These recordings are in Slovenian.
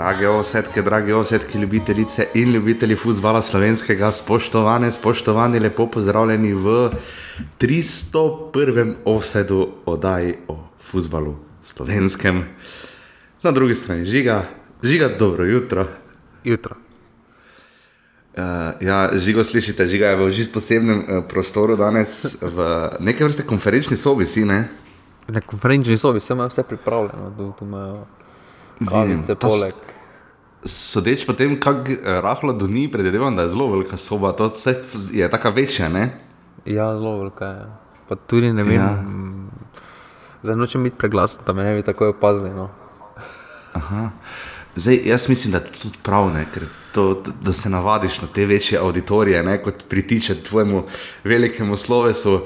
Drage osetke, drage osetke, ljubitelice in ljubitelji futbola slovenskega, spoštovane, spoštovani, lepo pozdravljeni v 301. offsetu oddaji o futbalu slovenskem. Na drugi strani žiga, žiga, dobro jutro. Jutro. Uh, ja, žigo slišite, žiga je v čisto posebnem uh, prostoru danes, v neke vrste konferenčni sobi, si ne? Na konferenčni sobi se ima vse pripravljeno, tu, tu imajo kavice, s- poleg. Sodeč po tem, kako uh, rahlo do njih, predvidevam, da je zelo velika soba, to je tako večja, ne? Ja, zelo velika je. Pa tudi ne vem, Ja. ja. zdaj nočem biti preglasen, da me ne bi tako opazili. No. Zdaj, jaz mislim, da je tudi prav, ne, ker to, da se navadiš na te večje auditorije, ne, kot pritiče tvojemu velikemu slovesu.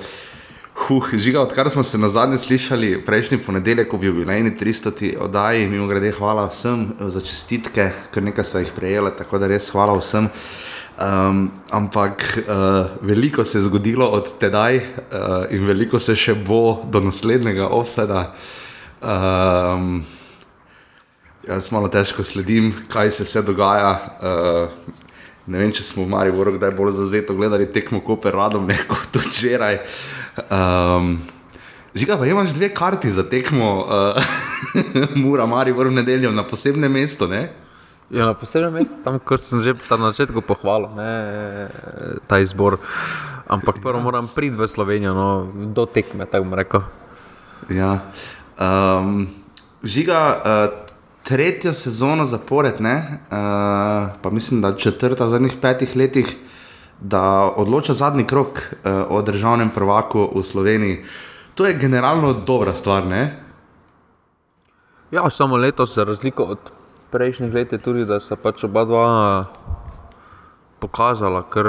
Huh, žiga, odkar smo se na zadnje slišali prejšnji ponedeljek, ko bi bil na eni 300 oddaji, mimo grede, hvala vsem za čestitke, ker nekaj so jih prejeli, tako da res hvala vsem. Um, ampak uh, veliko se je zgodilo od tedaj uh, in veliko se še bo do naslednjega offseda. Um, Jaz malo težko sledim, kaj se vse dogaja. Uh, ne vem, če smo v Mariboru kdaj bolj zauzeto gledali tekmo Koper Radom, ne kot včeraj. Um, Žiga, pa imaš dve karti za tekmo uh, Mura Maribor v nedeljo na posebnem mestu, ne? Ja, na posebnem mestu, tam kot sem že na začetku pohvalil, ne, ta izbor. Ampak prvo moram priti v Slovenijo, no, do tekme, tako bom rekel. Ja. Um, žiga, uh, tretjo sezono zapored, ne? Uh, pa mislim, da četrta v zadnjih petih letih, da odloča zadnji krok uh, o državnem prvaku v Sloveniji. To je generalno dobra stvar, ne? Ja, samo letos, za razliko od prejšnjih let, je tudi, da so pač oba dva pokazala, kar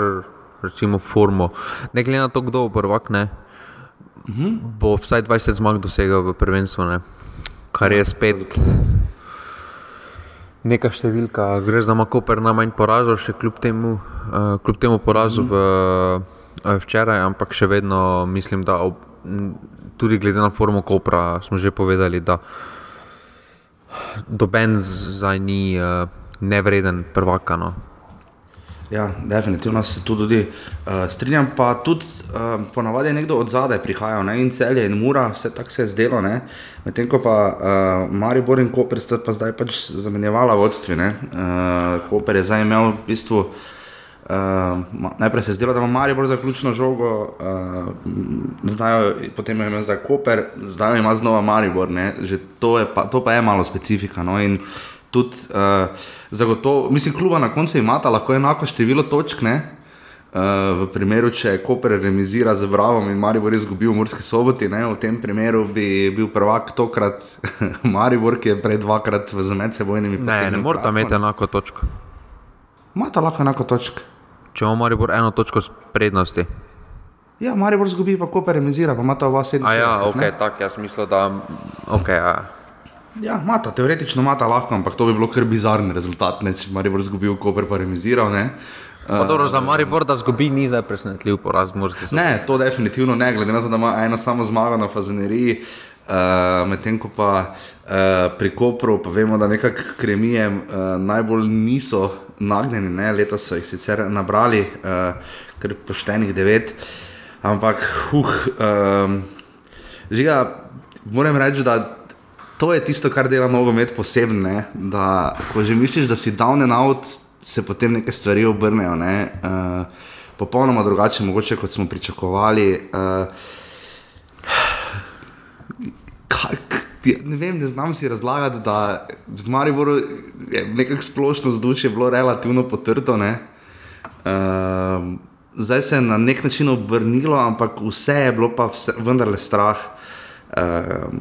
recimo formo. Ne glede na to, kdo bo prvak, ne, bo vsaj 20 zmag dosegel v prvenstvu, ne, kar je spet neka številka. Gre za Makoper najmanj porazov, še kljub temu, uh, kljub temu porazu v, uh, včeraj, ampak še vedno mislim, da ob, tudi glede na formo Kopra smo že povedali, da doben zdaj ni uh, nevreden prvaka. No. Ja, definitivno se tu tudi uh, strinjam. Pa tudi uh, ponavadi nekdo od zadaj prihajal, ne? in celje in mura, vse tako se je zdelo. Medtem ko pa uh, Maribor in Koper sta pa zdaj pač zamenjevala vodstvi. ne. Uh, Koper je zdaj imel v bistvu. Uh, najprej se je zdelo, da ima Maribor za ključno žogo, uh, zdaj jo- potem je imel za Koper, zdaj jo ima znova Maribor. ne. Že To, pa, to pa je malo specifika. No? In tudi uh, zagotovo, mislim, kluba na koncu imata lahko enako število točk. Ne? Uh, v primeru, če Koper remizira z Bravom in Maribor izgubi v Murski soboti, ne, v tem primeru bi bil prvak tokrat Maribor, ki je prej dvakrat v medsebojnimi Ne, ne morata imeti enako točko. Imata lahko enako točk. Če ima Maribor eno točko s prednosti. Ja, Maribor zgubi, pa Koper remizira, pa imata oba 77. A ja, ok, tako jaz mislim, da. Okay, ja. Ja, imata, teoretično imata lahko, ampak to bi bilo kar bizarni rezultat, ne, če Maribor zgubil, Koper pa remiziral. Ne. Pa dobro, za Maribor, da zgubi, ni zdaj presenetljiv poraz. Ne, to definitivno ne, glede na to, da ima eno samo zmago na Fazeneriji, uh, medtem ko pa uh, pri Kopru, pa vemo, da nekako kremijem uh, najbolj niso nagnjeni, ne, letos so jih sicer nabrali, uh, kar poštenih devet, ampak, huh, um, žiga, moram reči, da. To je tisto, kar dela nogomet posebno, ne? da ko že misliš, da si down and out, se potem neke stvari obrnejo. Ne? Uh, popolnoma drugače, mogoče kot smo pričakovali. Uh, kaj, k- ne vem, ne znam si razlagati, da v Mariboru je nekako splošno vzdušje bilo relativno potrto. ne. Uh, zdaj se je na nek način obrnilo, ampak vse je bilo pa vse, vendarle strah, uh,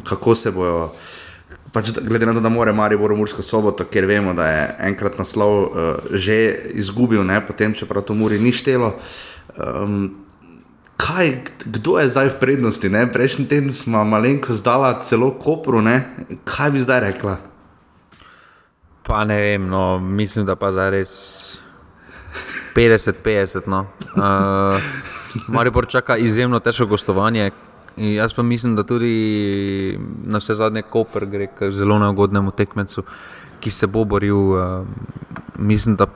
kako se bojo. Pač, glede na to, da mora Maribor v Mursko soboto, ker vemo, da je enkrat naslov uh, že izgubil, ne, potem čeprav to Muri ni štelo. Um, kaj, kdo je zdaj v prednosti? Ne? Prejšnji teden smo malenko zdala celo Kopru, ne? kaj bi zdaj rekla? Pa ne vem, no, mislim, da pa zdaj res 50-50. No. Uh, Maribor čaka izjemno težko gostovanje, In jaz pa mislim, da tudi na vse zadnje Koper gre k zelo neugodnemu tekmecu, ki se bo boril. Uh, mislim, da,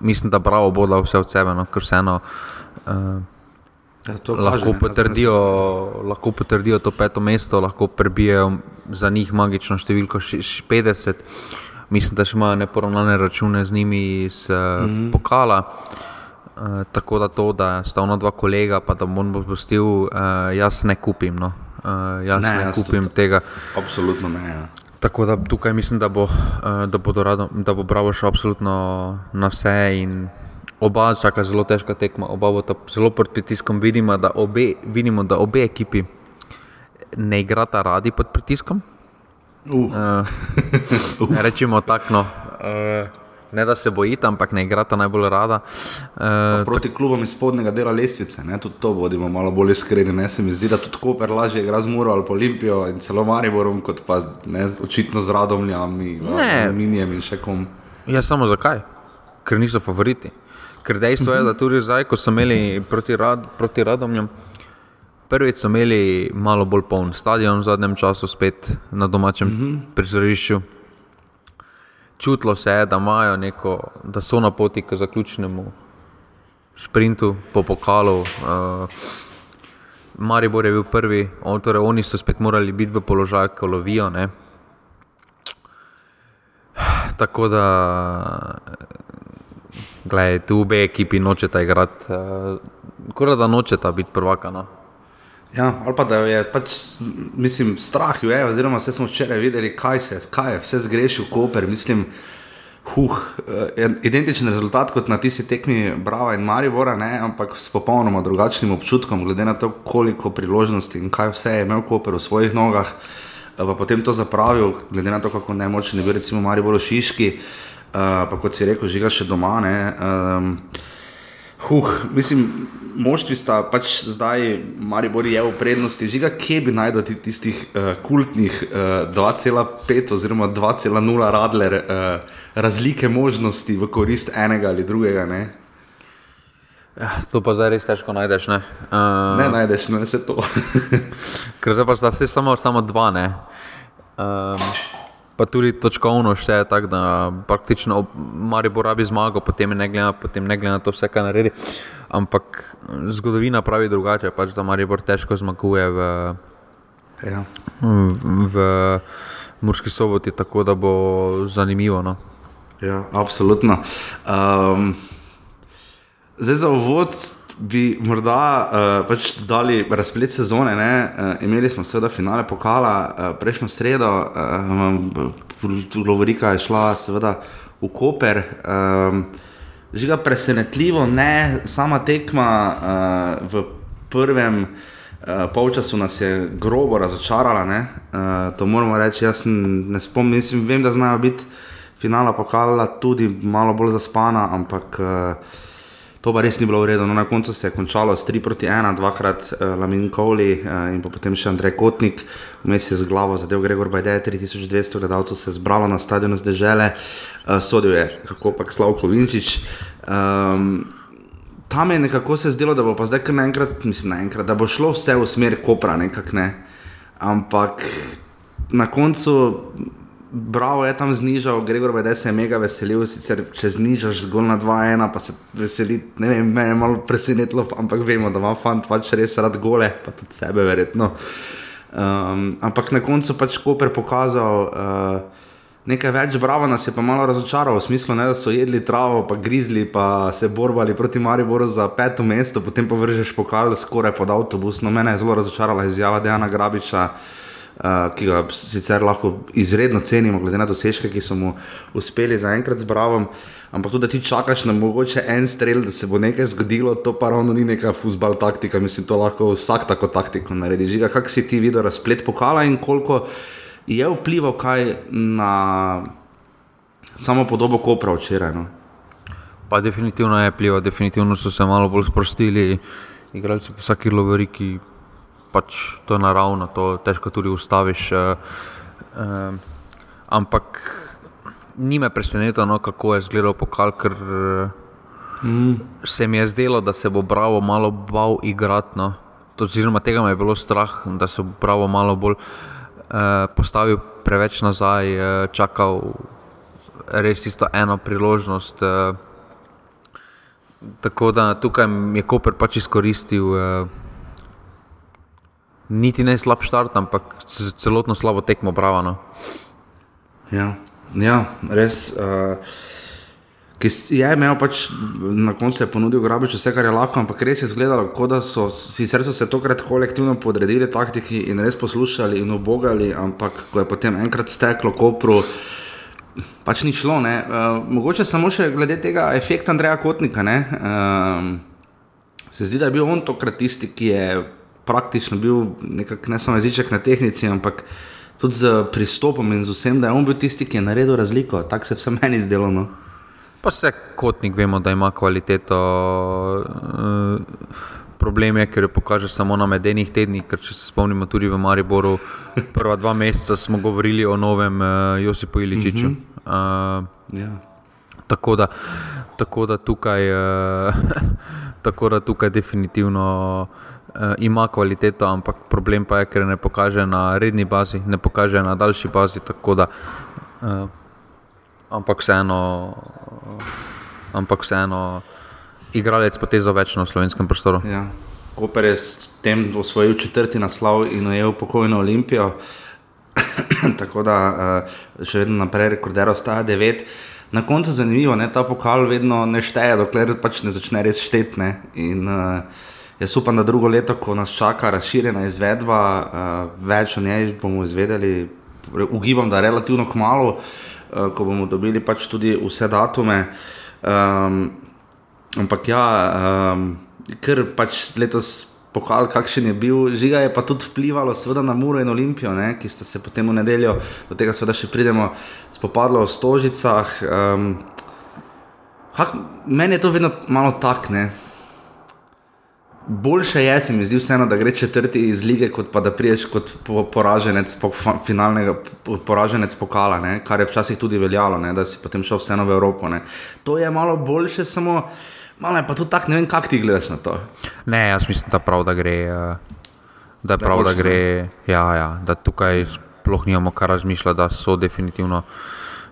mislim, da bravo bo dal vse od sebe, no, ker vseeno. Uh, Ja, lahko, potrdijo, lahko potrdijo to peto mesto, lahko prebijajo za njih magično številko ši- ši- 50. Mislim, da še imajo neporavnane račune z njimi iz mm. -hmm. pokala. Uh, tako da to, da sta ona dva kolega, pa da bom bo spustil, uh, jaz ne kupim. No. Uh, jaz Ne, ne, jaz kupim tudi. tega. Absolutno ne. Ja. Tako da tukaj mislim, da bo, uh, da bodo rado, da bo Bravo šel absolutno na vse. in Oba čaka zelo težka tekma, oba bo zelo pod pritiskom. Vidimo, da obe, vidimo, da obe ekipi ne igrata radi pod pritiskom. Uh, Uh, rečemo tako, no, uh, ne da se bojita, ampak ne igrata najbolj rada. Uh, proti klubom iz spodnjega dela lestvice, ne, tudi to bodimo malo bolj iskreni. Ne, se mi zdi, da tudi Koper lažje igra z Muro ali Olimpijo in celo Mariborom, kot pa ne, očitno z Radomljami, Ne. Aluminijem in še kom. Ja, samo zakaj? Ker niso favoriti. Ker dejstvo je, da tudi zdaj, ko so imeli proti, rad, proti Radomljam, prvič so imeli malo bolj poln stadion v zadnjem času, spet na domačem mm -hmm. prizorišču. Čutilo se je, da imajo neko, da so na poti k zaključnemu sprintu po pokalu. Uh, Maribor je bil prvi, on, torej oni so spet morali biti v položaju, ko lovijo. Ne? Tako da, gledaj, tu obe ekipi nočeta igrati, uh, da nočeta biti prvaka. No. Ja, ali pa da jo je pač, mislim, strah jo je, oziroma vse smo včeraj videli, kaj, se, kaj je vse zgrešil Koper. Mislim, huh, eh, identičen rezultat kot na tisti tekmi Brava in Maribora, ne, ampak s popolnoma drugačnim občutkom, glede na to, koliko priložnosti in kaj vse je imel Koper v svojih nogah. eh, Pa potem to zapravil, glede na to, kako nemočen je bil, recimo Maribor Šiški, uh, pa kot si rekel, žiga še doma. Ne, um, Huh, mislim, moštvi sta pač zdaj, Maribor je v prednosti. Žiga, kje bi najdel ti tistih uh, kultnih uh, 2,5 oziroma 2,0 radler uh, razlike možnosti v korist enega ali drugega? Ne, Ja, to pa zdaj res težko najdeš. Ne? Uh, ne najdeš, no vse to. Ker zdaj pa sta vse samo, samo dva. Ne? Um, pa tudi točkovno šteje tako, da praktično Maribor rabi zmago, potem ne glede na, potem ne glede na to, vse kaj naredi. Ampak zgodovina pravi drugače, pač, da Maribor težko zmaguje v, ja. v, v Murski soboti, tako da bo zanimivo. No? Ja, absolutno. Um, zdaj za uvod bi morda uh, pač dali razplet sezone. Ne? Uh, imeli smo seveda finale pokala uh, prejšnjo sredo, uh, Lovorika je šla seveda v Koper. Um, Žiga presenetljivo, ne sama tekma uh, v prvem. Uh, polčasu nas je grobo razočarala, uh, to moramo reči. Jaz ne spomnim, mislim, vem, da znajo biti finala pokala tudi malo bolj zaspana, ampak uh, to pa res ni bilo v redu. No, na koncu se je končalo s 3 proti 1, dvakrat uh, Lamin Kovli uh, in pa potem še Andrej Kotnik, vmes je z glavo zadev Gregor Bajde, 3200 gledalcev se je zbralo na stadionu zdržele, uh, sodil je kako pa Slavko Vinčič. Um, tam je nekako se zdelo, da bo pa zdaj kar naenkrat, mislim, naenkrat, da bo šlo vse v smer Kopra, nekako ne. Ampak na koncu, bravo je tam znižal, Gregor Vede se je mega veselil, sicer če znižaš zgolj na 2-1, pa se veseli, ne vem, me je malo presenetilo, ampak vemo, da ima fant pač res rad gole, pa tudi sebe verjetno. Um, ampak na koncu pač Koper pokazal. Uh, Nekaj več, bravo nas je pa malo razočaralo, v smislu, ne, da so jedli travo, pa grizli, pa se borbali proti Mariboru za peto mesto, potem pa vržeš pokal skoraj pod avtobus. No, mene je zelo razočarala izjava Dejana Grabiča, uh, ki ga sicer lahko izredno cenimo, glede na dosežke, ki so mu uspeli zaenkrat z Bravom. Ampak tudi, da ti čakaš na mogoče en strel, da se bo nekaj zgodilo, to pa ravno ni neka futbal taktika, mislim, to lahko vsak tako taktiko naredi. Žiga, kak si ti videl razplet pokala in koliko je vplival kaj na samo podobo Kopra včeraj? No? Pa definitivno je plival, definitivno so se malo bolj sprostili, igralci po vsaki loveriki, pač to je naravno, to težko tudi ustaviš. eh, eh, ampak ni me presenetilo, no, kako je izgledal pokal, ker mm. se mi je zdelo, da se bo Bravo malo bal igrati. No. oziroma tega me je bilo strah, da se bo pravo malo bolj uh, postavil preveč nazaj, uh, čakal res isto eno priložnost. Uh, tako da tukaj je Koper pač izkoristil. Uh, Niti ne slab štart, ampak celotno slabo tekmo, bravo. No. Ja, ja, res. Uh, ki je imel pač na koncu ponudil grabič vse, kar je lahko, ampak res je izgledalo, kot da so, sicer so se tokrat kolektivno podredili taktiki in res poslušali in obogali, ampak ko je potem enkrat steklo kopru, pač ni šlo. Uh, mogoče samo še glede tega efekta Andreja Kotnika. Ne, uh, se zdi, da je bil on tokrat tisti, ki je praktično bil nekak, ne samo jeziček na tehnici, ampak tudi z pristopom in z vsem, da je on bil tisti, ki je naredil razliko. Tako se vse meni zdelo. No. Pa vse kotnik vemo, da ima kvaliteto. Uh, Problem je, ker jo pokaže samo na medenih tednih. Če se spomnimo, tudi v Mariboru, prva dva meseca smo govorili o novem uh, Josipu Iličiču. Uh -huh. uh, ja. tako, da, tako, da tukaj, uh, tako da tukaj definitivno uh, ima kvaliteto, ampak problem pa je, ker ne pokaže na redni bazi, ne pokaže na daljši bazi. Da, uh, ampak vseeno ampak vseeno igralec poteza več na slovenskem prostoru. Ja. Koper je s tem osvojil četrti naslov in ujel pokojno Olimpijo. Tako da uh, še vedno naprej rekorder ostaja devet. Na koncu je zanimivo, da ta pokal vedno ne šteje, dokler pač ne začne res štetne. In uh, jaz upam, da drugo leto, ko nas čaka razširjena izvedba, uh, več o njej bomo izvedeli, ugibam, da relativno kmalo, uh, ko bomo dobili pač tudi vse datume. Um, ampak ja, um, ker pač letos pokal, kakšen je bil, žiga je pa tudi vplivalo, seveda na Muro in Olimpijo, ne, ki sta se potem v nedeljo, do tega seveda še pridemo, spopadlo v Stožicah. Um, hak, meni je to vedno malo takne. Boljše je, se mi zdi, vseeno, da gre četrti iz lige, kot pa da priješ kot poraženec po, finalnega poraženec pokala, ne? kar je včasih tudi veljalo, ne? da si potem šel vseeno v Evropo. Ne? To je malo boljše, samo malo je pa tudi tako, ne vem, kako ti gledaš na to. Ne, jaz mislim, da prav, da gre. Eh, da, da, prav, da gre, ja, ja, da tukaj sploh nimamo kar razmišljati, da so definitivno,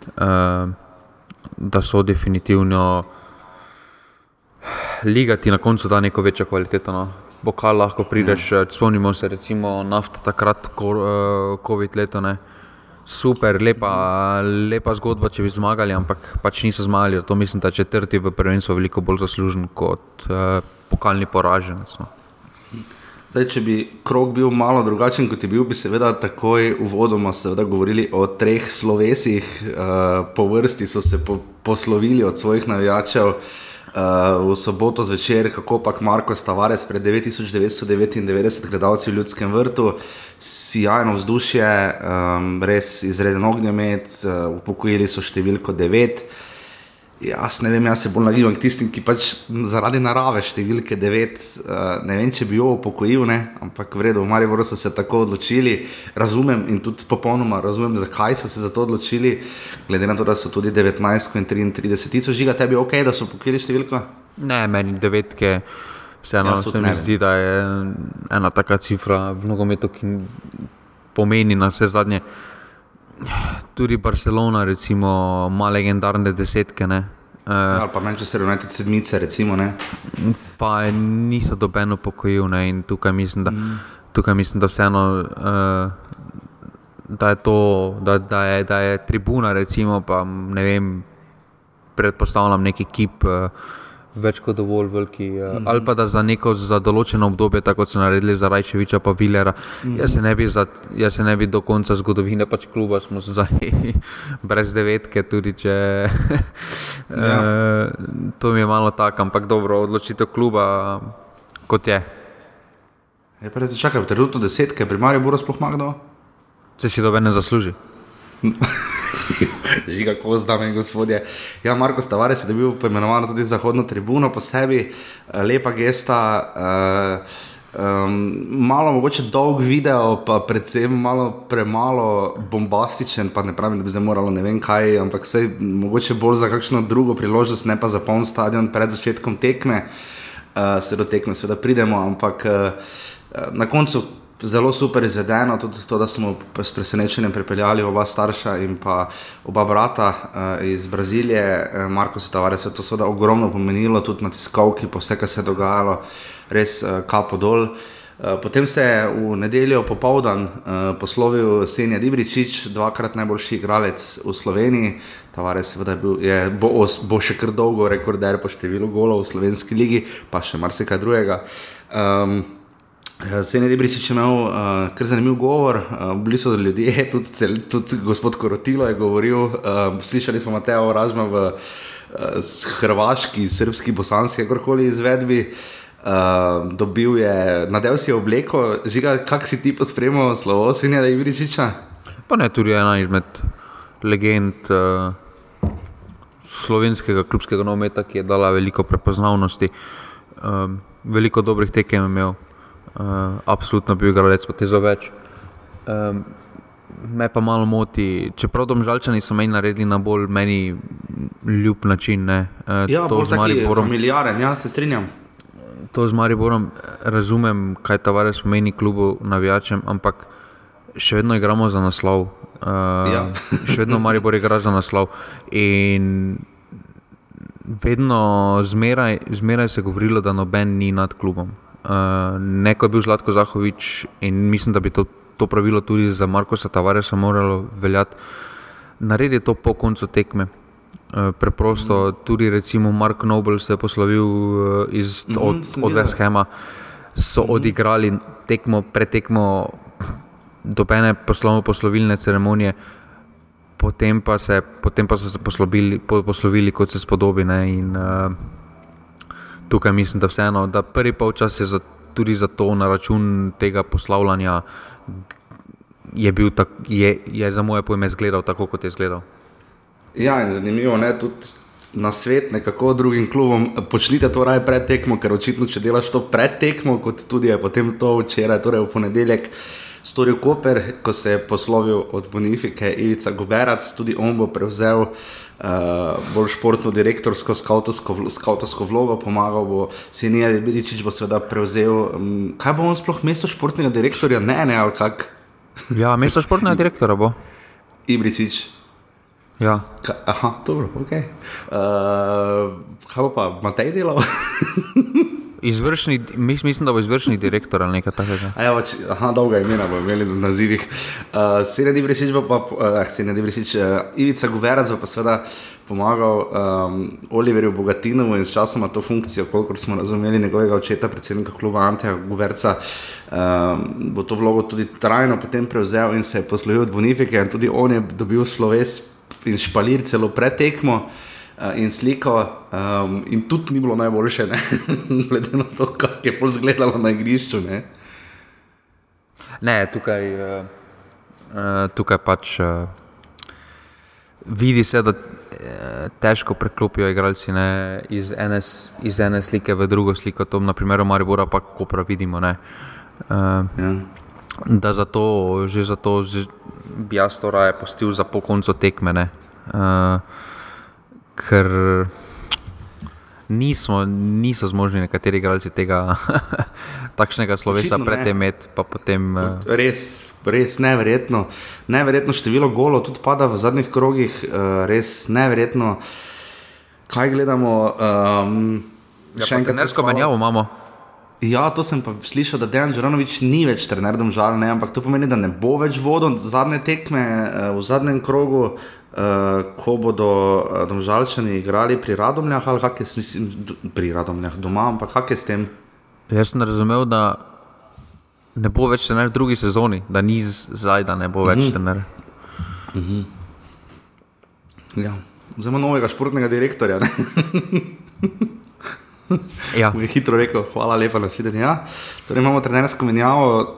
uh, da so definitivno liga ti na koncu da neko večjo kvaliteto. No. Bokal lahko prideš, ja. spomnimo se, recimo nafta takrat, ko, uh, COVID leto. Ne. Super, lepa, lepa zgodba, če bi zmagali, ampak pač niso zmagali. To mislim, da četrti v prvenstvu veliko bolj zaslužen kot uh, pokalni poraženec. No. Zdaj, če bi krok bil malo drugačen, kot je bil, bi seveda takoj uvodoma govorili o treh slovesih, uh, po vrsti so se po, poslovili od svojih navijačev. Uh, uh, v soboto zvečer, kako pa Marko Stavares pred 9999 gledalci v Ljudskem vrtu, sjajno vzdušje, um, res izreden ognjemet, uh, upokojili so številko 9. Jaz ne vem, jaz se bolj nagibam k tistim, ki pač zaradi narave številke 9, uh, ne vem, če bi jo upokojil, ne? ampak v redu, v Mariboru so se tako odločili. Razumem in tudi popolnoma razumem, zakaj so se za to odločili, glede na to, da so tudi 19 in 33. Ti so žiga tebi ok, da so upokojili številko? Ne, meni devetke. Vseeno ja, se mi zdi, da je ena taka cifra v nogometu, ki pomeni na vse zadnje tudi Barcelona, recimo, ima legendarne desetke. Ne? Uh, Ali pa Manchester United sedmice, recimo. Ne? Pa niso dobeno pokojil in tukaj mislim, da, mm. tukaj mislim, da vseeno. Uh, Da je, to, da, da, je, da je tribuna, recimo, pa ne vem, predpostavljam neki kip. Uh, več kot dovolj veliki. Mm -hmm. Ali pa da za neko za določeno obdobje, tako kot so naredili za Rajčeviča, pa Vilera. Mm -hmm. jaz, se bi za, jaz se ne bi do konca zgodovine pač kluba, smo zdaj brez devetke. Tudi, če, ja. uh, to mi je malo tako, ampak dobro, odločitev kluba kot je. Je pa res, čakaj, trenutno desetke, primarno bo razploh magno. Se si dobro ne zasluži. Žiga, ko zdaj, in gospodje. Ja, Marko Stavares je dobil poimenovano tudi zahodno tribuno po sebi, eh, lepa gesta. Uh, Um, malo mogoče dolg video, pa predvsem malo premalo bombastičen, pa ne pravim, da bi zdaj moralo ne vem kaj, ampak vse mogoče bolj za kakšno drugo priložnost, ne pa za poln stadion pred začetkom tekme. uh, se do tekme seveda pridemo, ampak uh, na koncu zelo super izvedeno, tudi to, da smo s presenečenjem pripeljali oba starša in pa oba brata uh, iz Brazilije, uh, Marko Sitavare, se to seveda ogromno pomenilo, tudi na tiskovki, po vse, kar se je dogajalo, res uh, kapo dol. Potem se je v nedeljo popoldan uh, poslovil Senja Dibričič, dvakrat najboljši igralec v Sloveniji. Tavares je, bil, je bo, bo še kar dolgo rekorder po številu golov v slovenski ligi, pa še marsikaj drugega. Um, Ja, Se je Nebričič imel uh, kar zanimiv govor, uh, bili so ljudje, tudi, cel, tudi gospod Korotilo je govoril, uh, slišali smo Mateo Ražma v uh, hrvaški, srpski, bosanski, kakorkoli izvedbi. Uh, dobil je, nadel si je obleko, žiga, kak si ti pospremil slovo Senja Nebričiča? Pa ne, tudi ena izmed legend uh, slovenskega klubskega nometa, ki je dala veliko prepoznavnosti, uh, veliko dobrih tekem imel uh, absolutno bil igralec, pa te zo več. Um, me pa malo moti, čeprav domžalčani so meni naredili na bolj meni ljub način. Uh, ja, to z Mariborom. Milijaren, ja, se strinjam. To z Mariborom razumem, kaj ta vares pomeni klubu navijačem, ampak še vedno igramo za naslov. Uh, ja. še vedno Maribor igra za naslov. In vedno, zmeraj, zmeraj se je govorilo, da noben ni nad klubom. Uh, neko je bil Zlatko Zahovič in mislim, da bi to, to pravilo tudi za Markoša Tavaresa moralo veljati. Naredi to po koncu tekme. Uh, preprosto, mm. tudi recimo Mark Nobel se je poslovil uh, iz, mm -hmm, od, od Veshema, so mm -hmm. odigrali tekmo, pretekmo dobene poslovno poslovilne ceremonije, potem pa, se, potem pa so se poslovili, po, poslovili kot se spodobi. Ne, in, uh, tukaj mislim, da vseeno, da prvi polčas je za, tudi za to na račun tega poslavljanja, je, tak, je, je za moje pojme izgledal tako, kot je izgledal. Ja, in zanimivo je tudi na svet, nekako drugim klubom, počnite to raje pred tekmo, ker očitno, če delaš to pred tekmo, kot tudi je potem to včeraj, torej v ponedeljek. Storil Koper, ko se je poslovil od Bonifike, Ivica Goberac, tudi on bo prevzel uh, uh, bolj športno, direktorsko, skautovsko vlogo, pomagal bo Sinija Biričič, bo seveda prevzel. Um, kaj bo on sploh mesto športnega direktorja? Ne, ne, ali kak? Ja, mesto športnega direktorja bo. Ibričič. Ja. Ka, aha, dobro, ok. Uh, kaj bo pa Matej delal? Izvršni, mislim, da bo izvršni direktor ali nekaj takega. Ja, pač, aha, dolga imena bomo imeli na nazivih. Uh, Sene Divrisič bo pa, uh, Sene Divrisič, uh, Ivica Guverac pa seveda pomagal um, Oliverju Bogatinovu in s časoma to funkcijo, kolikor smo razumeli njegovega očeta, predsednika kluba Anteja Guverca, um, bo to vlogo tudi trajno potem prevzel in se je poslovil od Bonifike in tudi on je dobil sloves in špalir celo pretekmo. In sliko, um, in tudi ni bilo najboljše, glede na to, kako je izgledalo na igrišču. Ne, ne tukaj, uh, tukaj pač uh, vidi se, da težko preklopijo igralci ne, iz, ene, iz ene slike v drugo sliko. To, na primer, Maribora, pa ko prav vidimo. Ne, uh, ja. Da zato, že zato že bi jaz to raje postil za po koncu tekme. Uh, ker nismo, niso zmožni nekateri igralci tega takšnega slovesa predtem imeti. Uh... Res, res neverjetno. Neverjetno število golo tudi pada v zadnjih krogih, uh, res neverjetno. Kaj gledamo? Um, ja, še enkrat, nersko menjavo imamo. Ja, to sem pa slišal, da Dejan Žranovič ni več trener, žal, ne, ampak to pomeni, da ne bo več vodil zadnje tekme uh, v zadnjem krogu. Uh, ko bodo uh, domžalčani igrali pri Radomljah ali kaj s tem, pri Radomljah doma, ampak kaj s tem? Jaz sem razumel, da ne bo več trener v drugi sezoni, da ni zdaj, da ne bo več uh mhm. -huh. trener. Uh mhm. -huh. ja. Zelo novega športnega direktorja. ja. Je hitro rekel, hvala lepa na svidenje. Ja. Torej imamo trenersko menjavo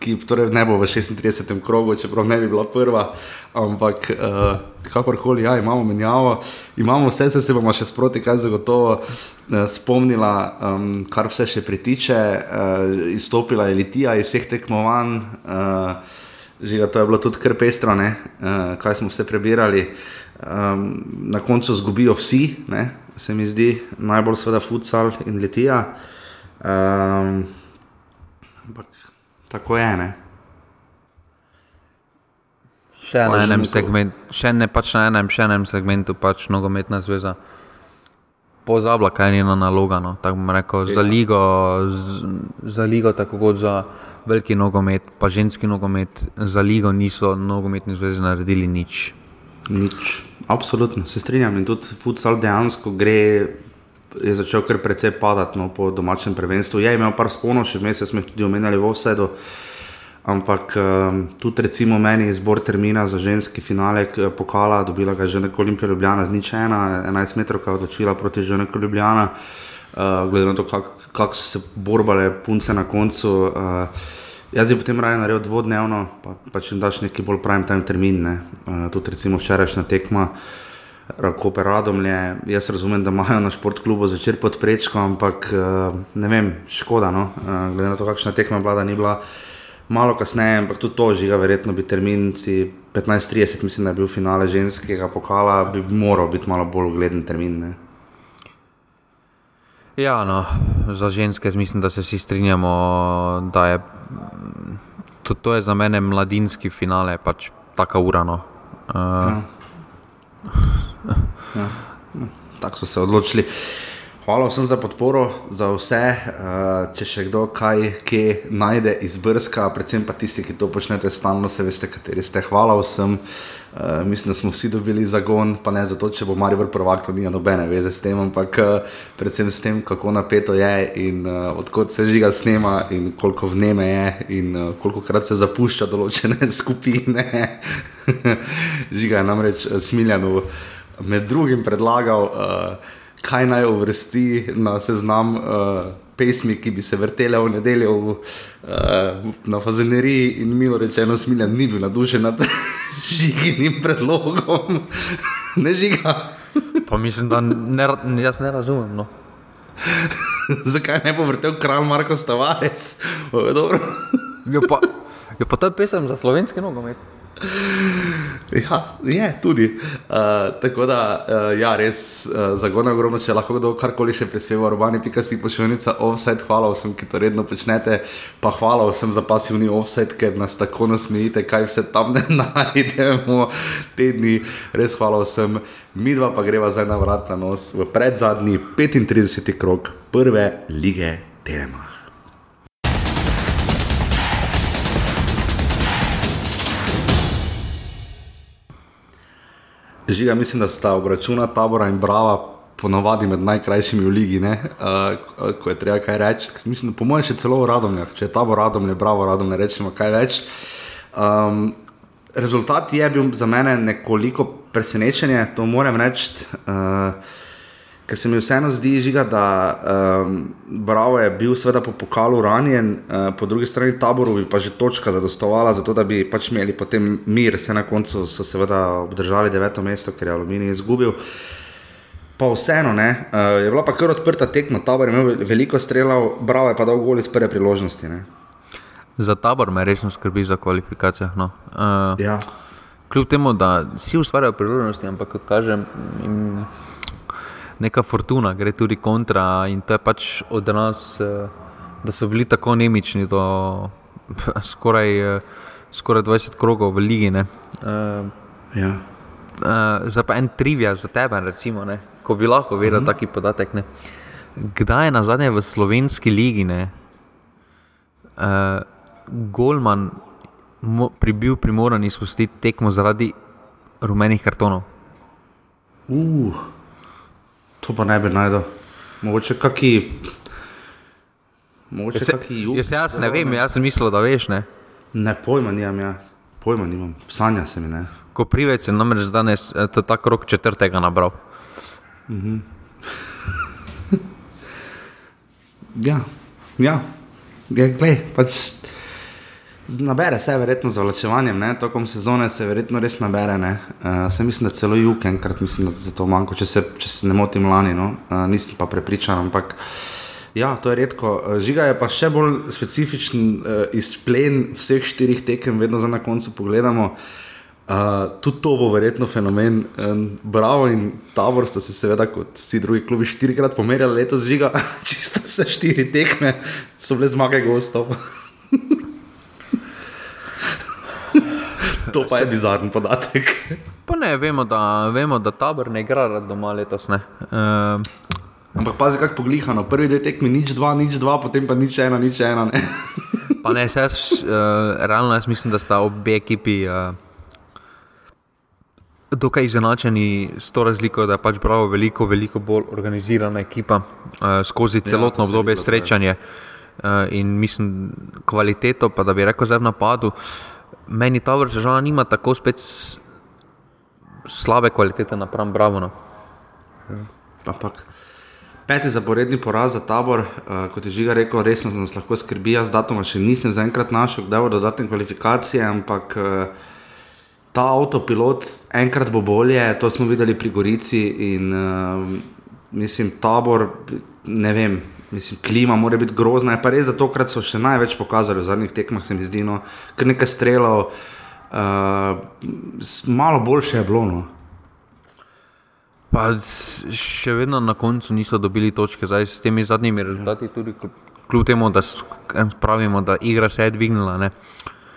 ki torej ne bo v 36. krogu, čeprav ne bi bila prva, ampak uh, kakorkoli, ja, imamo menjavo, imamo vse, se, se bomo še sproti, kaj zagotovo uh, spomnila, um, kar vse še pritiče, uh, izstopila je Litija iz vseh tekmovanj. Uh, Žiga, to je bilo tudi kar pestro, uh, kaj smo vse prebirali. Um, na koncu zgubijo vsi, ne? se mi zdi, najbolj seveda futsal in letija. Um, tako je. Ne? Še na enem segmentu, še ne pač na enem, še enem segmentu, pač nogometna zveza. Pozabila, kaj je njena naloga. No. Tako bom rekel, za, ligo, z, za ligo, tako kot za veliki nogomet, pa ženski nogomet, za ligo niso nogometni zvezi naredili nič. Nič. Absolutno se strinjam. In tudi futsal dejansko gre, je začel kar precej padati no, po domačem prvenstvu. Je imel par sponov, še vmes smo tudi omenjali v Ovsedu. Ampak um, tudi recimo meni izbor termina za ženski finale pokala, dobila ga je že neko Olimpija Ljubljana z nič ena, 11 metrov, odločila proti že neko Ljubljana. Uh, glede na to, kako kak so se borbale punce na koncu. Uh, jaz bi potem raje naredil dvodnevno, pa, pa če jim daš neki bolj prime time termin. Ne? Uh, tudi recimo včerajšnja tekma. Koper Radomlje, jaz razumem, da imajo na športklubu zvečer pod prečko, ampak eh, ne vem, škoda. No? Eh, Glede na to, kakšna tekma je bila, da ni bila malo kasneje, ampak tudi to žiga, verjetno bi termin si 15:30, mislim, da je bil finale ženskega pokala, bi moral biti malo bolj ugleden termin. Ne? Ja, no, za ženske mislim, da se vsi strinjamo, da je to, to je za mene mladinski finale, pač taka ura. No. Uh, Tako so se odločili. Hvala vsem za podporo, za vse. Uh, če še kdo kaj kje najde izbrska, predvsem pa tisti, ki to počnete stalno, se veste, kateri ste. Hvala vsem. Uh, mislim, da smo vsi dobili zagon, pa ne zato, če bo Marijo prvak, to nima nobene veze s tem, ampak uh, predvsem s tem, kako napeto je in uh, odkot se žiga snema in koliko vneme je in uh, koliko krat se zapušča določene skupine. žiga je namreč smiljano med drugim predlagal, uh, kaj naj uvrsti na seznam uh, pesmi, ki bi se vrtele v nedeljo v, uh, na Fazeneriji, in milo rečeno, smiljen ni bil nadušen nad žiginim predlogom. ne žiga. pa mislim, da ne, jaz ne razumem. No. Zakaj ne bo vrtel kralj Marko Stavarec? Jo pa, jo pa to je pesem za slovenski nogomet. Ja, je tudi. Uh, tako da, uh, ja, res uh, zagona ogromno, če lahko kdo karkoli še prispeva, urbani, pika si pošiljnica offset, hvala vsem, ki to redno počnete, pa hvala vsem za pasivni offset, ker nas tako nasmejite, kaj vse tam ne najdemo te dni. Res hvala vsem. Mi dva pa greva zdaj na vrat na nos v predzadnji 35. krok prve lige Telemach. Žiga, mislim, da sta obračuna tabora in brava ponavadi med najkrajšimi v ligi, ne? uh, ko je treba kaj reči. Mislim, po mojem, še celo v Radomljah, če je tabor Radomlje, bravo Radomlje, rečemo kaj več. Um, rezultat je bil za mene nekoliko presenečenje, to moram reči. Uh, Ker se mi vseeno zdi, žiga, da um, Bravo je bil seveda po pokalu ranjen, uh, po drugi strani taboru bi pa že točka zadostovala, zato da bi pač imeli potem mir, se na koncu so seveda obdržali deveto mesto, ker je Aluminij izgubil. Pa vseeno, ne, uh, je bila pa kar odprta tekma, tabor je imel veliko strelov, Bravo je pa dal gol iz prve priložnosti. Ne. Za tabor me resno skrbi za kvalifikacijah. No. Uh, Ja. Kljub temu, da vsi ustvarjajo priložnosti, ampak kot kažem, jim neka fortuna gre tudi kontra in to je pač od nas, eh, da so bili tako nemični do skoraj, eh, skoraj 20 krogov v ligi. ne. Eh, Ja. Zdaj pa en trivia za tebe, recimo, ne, ko bi lahko vedel uh -huh. taki podatek. Ne. Kdaj je na zadnje v slovenski ligi ne, uh, Golman mo, pri, bil primoran izpustiti tekmo zaradi rumenih kartonov? Uh, to pa ne bi najdel. Mogoče kaki. Mogoče Jaz, kaki jug. jaz, jaz ne vem, jaz sem mislil, da veš. Ne. Ne, pojma nimam, ja. pojma nimam, sanja se mi ne. Ko privec je namreč danes eh, to tak rok četrtega nabral. Ja, ja. ja glej, pač nabere se verjetno z vlačevanjem, ne, tokom sezone se verjetno res nabere. Uh, se mislim, da celo jug enkrat mislim, da za to manjko, če se, če se ne motim lani, no, uh, nisem pa prepričan, ampak Ja, to je redko. Eh, Žiga je pa še bolj specifičen uh, izplen vseh štirih tekem, vedno za na koncu pogledamo. Uh, tudi to bo verjetno fenomen. Um, Bravo in Tabor sta se seveda, kot vsi drugi klubi, štirikrat pomerjali letos žiga, čisto vse štiri tekme so bile zmage gostov. to pa je bizarni podatek. Pa ne, vemo, da, vemo, da tabor ne igra rad doma letos. Uh, Ampak pazi, kako poglihano. Prvi dve tekmi, nič dva, nič dva, potem pa nič ena, nič ena. Ne? pa ne, jaz, uh, realno jaz mislim, da sta obe ekipi. Uh, Dokaj izenačeni s to razliko, da je pač bravo veliko, veliko bolj organizirana ekipa uh, skozi Ja, celotno se obdobje srečanja. Uh, in mislim, kvaliteto, pa da bi rekel, zdaj v napadu, meni ta vrsta žala nima tako spet slabe kvalitete napram Bravo. No. Ampak peti zaporedni poraz za tabor, uh, kot je Žiga rekel, resno nas lahko skrbi. Jaz datuma še nisem zaenkrat našel, kdaj bodo dodatne kvalifikacije, ampak uh, ta avtopilot enkrat bo bolje, to smo videli pri Gorici in uh, mislim, tabor, ne vem. Mislim, klima mora biti grozna, je pa res, da tokrat so še največ pokazali v zadnjih tekmah, se mi zdi, no, kar nekaj strelov, uh, malo boljše je bilo. No. Pa še vedno na koncu niso dobili točke, zdaj s temi zadnjimi rezultati, tudi kljub, temu, da em, pravimo, da igra se je dvignila. Ne.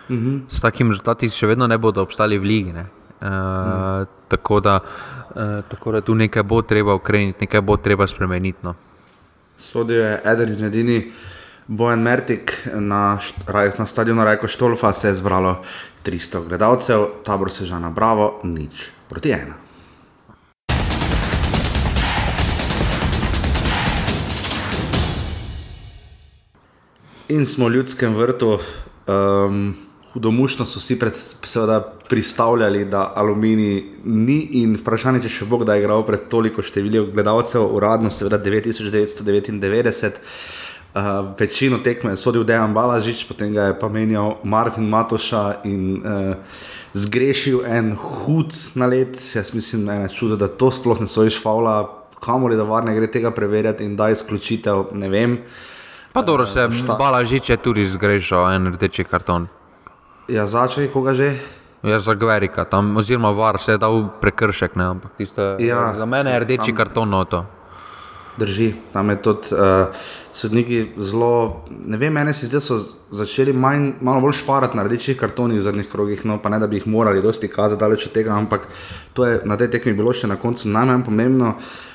Uh -huh. S takimi rezultati še vedno ne bodo obstali v ligi. Ne. Uh, uh. Tako, da, uh, tako da tu nekaj bo treba ukreniti, nekaj bo treba spremeniti. No. Sodijo je eden in edini Bojan Mertik na, na stadionu Rajko Štolfa, se je zbralo 300 gledalcev, tabor se že na Bravo, nič proti ena. In smo v ljudskem vrtu. Um, hudomušno so si pred, seveda pristavljali, da aluminij ni in vprašanje, če še bo kdaj igral pred toliko številom gledalcev, uradno seveda 9999. Uh, večino tekme je sodil Dejan Balažič, potem ga je pa menjal Martin Matoša in uh, zgrešil en hud nalet. Jaz mislim, da je čudo, da to sploh ne sojiš faula, kamor je da varne gre tega preverjati in da izključitev, ne vem. Pa dobro se šta- Balažič je tudi zgrešil en rdeči karton. Ja, začej, koga že? Jaz za Gverika, tam, oziroma var se je dal prekršek, ne, ampak tiste, Ja, za mene je rdeči tam- karton no to. Drži, tam je tudi uh, sodniki zelo, ne vem, meni se zdi, da so začeli manj, malo bolj šparati na rdečih kartonih v zadnjih krogih, no pa ne da bi jih morali dosti kazati daleč od tega, ampak to je na tej tekmi bilo še na koncu najmanj pomembno. Uh,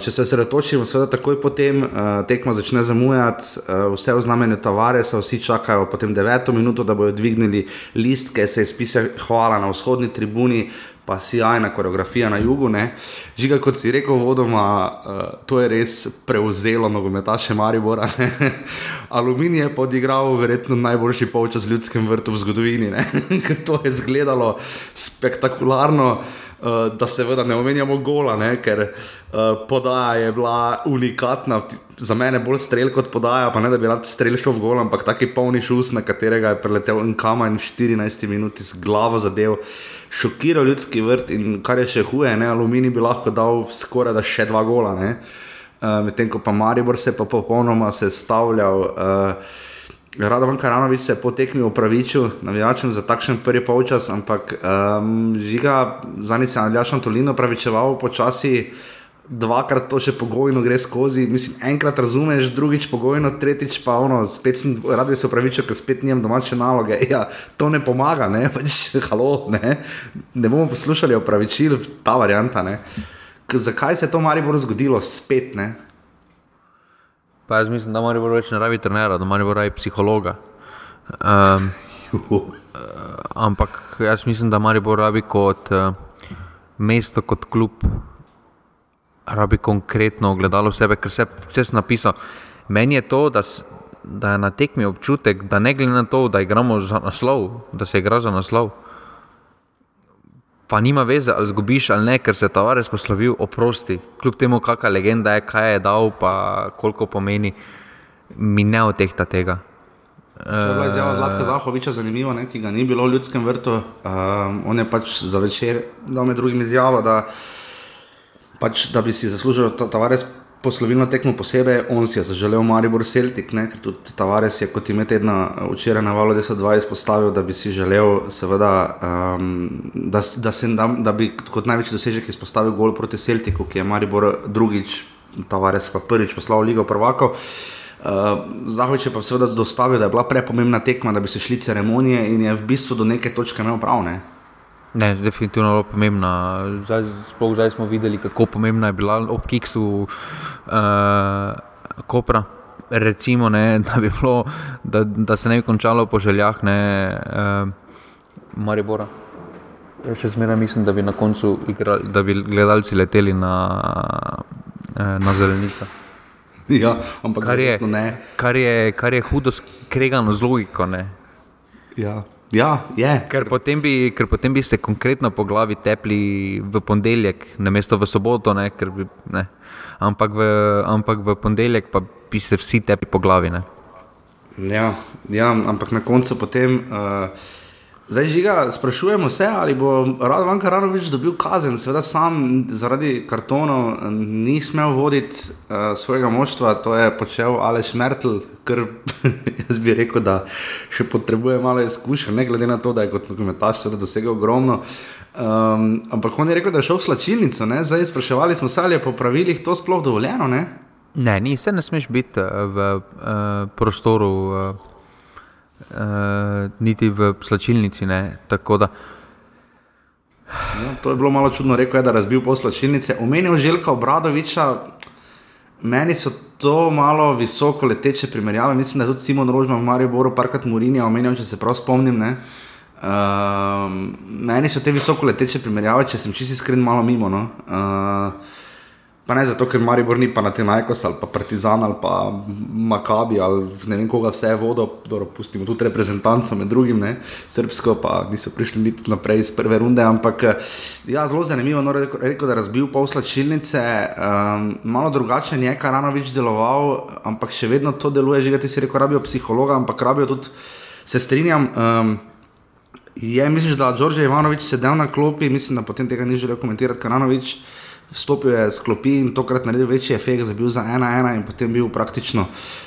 če se osredotočimo, seveda takoj potem uh, tekma začne zamujati, uh, vse v znamenju Tavaresa, vsi čakajo potem deveto minuto, da bodo dvignili listke, se izpise hvala na vzhodni tribuni, pa sjajna koreografija na jugu. Ne. Žiga, kot si rekel, vodoma, uh, to je res prevzelo nogometaše Maribora. ne. Aluminij je pa odigral verjetno najboljši polčas v ljudskem vrtu v zgodovini, ker to je izgledalo spektakularno. Uh, da seveda ne omenjamo gola, ne, ker uh, podaja je bila unikatna, za mene bolj strel kot podaja, pa ne da bi rad strel šel v gol, ampak taki polni šus, na katerega je preletel in v 14 minuti z glavo zadev, šokiral ljudski vrt in kar je še huje, ne, aluminij bi lahko dal skoraj da še dva gola, ne, uh, medtem ko pa Maribor se je pa popolnoma sestavljal. Uh, Radovan Karanovič se je po tekmi upravičil navijačem za takšen prvi polčas, ampak um, žiga, zadnji se je Aljaš Antolino upravičeval počasi, dvakrat to še pogojno gre skozi. Mislim, enkrat razumeš, drugič pogojno, tretjič pa ono, spet sem rad bi se upravičil, ker spet nimam domače naloge. Ja, to ne pomaga, ne, pač halo, ne. ne bomo poslušali opravičil, ta varianta. Ne. K, zakaj se je to Maribor zgodilo spet? Ne? Pa jaz mislim, da mora več ne rabi trenera, da mora rabi psihologa. Um, ampak jaz mislim, da Maribor rabi kot uh, mesto, kot klub, rabi konkretno ogledalo sebe, ker se vse sem napisal. Meni je to, da, da je na tekmi občutek, da ne glede na to, da igramo za naslov, da se igra za naslov. Pa nima veze, ali zgubiš ali ne, ker se je Tavares poslovil, oprosti. Kljub temu, kakšna legenda je, kaj je dal, pa koliko pomeni, mi ne otehta tega. To je bila izjava Zlatka Zahoviča, zanimivo, ne, ki ga ni bilo v ljudskem vrtu. Um, on je pač za večer dal med drugim izjavo, da, pač, da bi si zaslužil ta- Tavares poslovilno tekmo posebej, on si je zaželel Maribor Celtic, ne, ker tudi Tavares je kot ime tedna eh, včeraj na valu 10-2 izpostavil, da bi si želel, seveda, um, da, da, se, da, da bi kot največji dosežek izpostavil gol proti Celtiku, ki je Maribor drugič, Tavares pa prvič poslal v Ligo prvako. Uh, Zahovič je pa seveda dostavil, da je bila prepomembna tekma, da bi se šli ceremonije in je v bistvu do neke točke imel prav. Ne? Ne, definitivno je bila pomembna. Zdaj, sploh zdaj smo videli, kako pomembna je bila ob Kiksu uh, Kopra. Recimo, ne, da, bi bilo, da, da se ne bi končalo po željah ne, uh, Maribora. Jaz še zmeraj mislim, da bi na koncu igrali, da bi gledalci leteli na, uh, na zelenico. Ja, ampak Kar je, ne. kar je, kar je hudo skregano z logiko. Ne. Ja. Ja, je. Ker potem, bi, ker potem bi se konkretno po glavi tepli v ponedeljek, namesto v soboto, ne, bi, ne. Ampak, v, ampak v ponedeljek pa bi se vsi tepli po glavi. Ne. Ja, ja, ampak na koncu potem. Uh, Zdaj, žiga, sprašujemo se, ali bo Radovan Karanovič dobil kazen. Seveda, sam zaradi kartonov ni smel voditi uh, svojega moštva, to je počel Aleš Mertl, ker jaz bi rekel, da še potrebuje malo izkušenj, ne glede na to, da je kot nogometaš seveda dosegel ogromno. Um, ampak on je rekel, da je šel v slačilnico, ne? zdaj spraševali smo se, ali je po pravilih to sploh dovoljeno. Ne? Ne, ni, se ne smeš biti uh, v uh, prostoru. Uh, niti v slačilnici. Ne. Tako da Ja, to je bilo malo čudno, rekel je, da je razbil pol slačilnice. Omenil Željka Obradoviča, meni so to malo visoko leteče primerjave. Mislim, da je tudi Simon Rožman v Mariboru parkrat Murinja omenjal, če se prav spomnim. Ne. Um, meni so te visoko leteče primerjave, če sem čisto iskren, malo mimo. No. Uh, Pa ne zato, ker Maribor ni pa na tem najkos ali pa Partizan ali pa Makabi ali ne vem koga vse je vodo, dobro, pustimo tudi reprezentanco med drugim, ne, Srbsko pa niso prišli niti naprej iz prve runde, ampak ja, zelo zanimivo, no, rekel, da je razbil pol slačilnice, um, malo drugače je Karanovič deloval, ampak še vedno to deluje, že ti si rekel, rabijo psihologa, ampak rabijo tudi, se strinjam, um, je, misliš, da Đorđe Ivanovič sedel na klopi, mislim, da potem tega ni želel komentirati Karanovič, Vstopil je s klopi in tokrat naredil večji efekt, za bil za 1-1 in potem bil praktično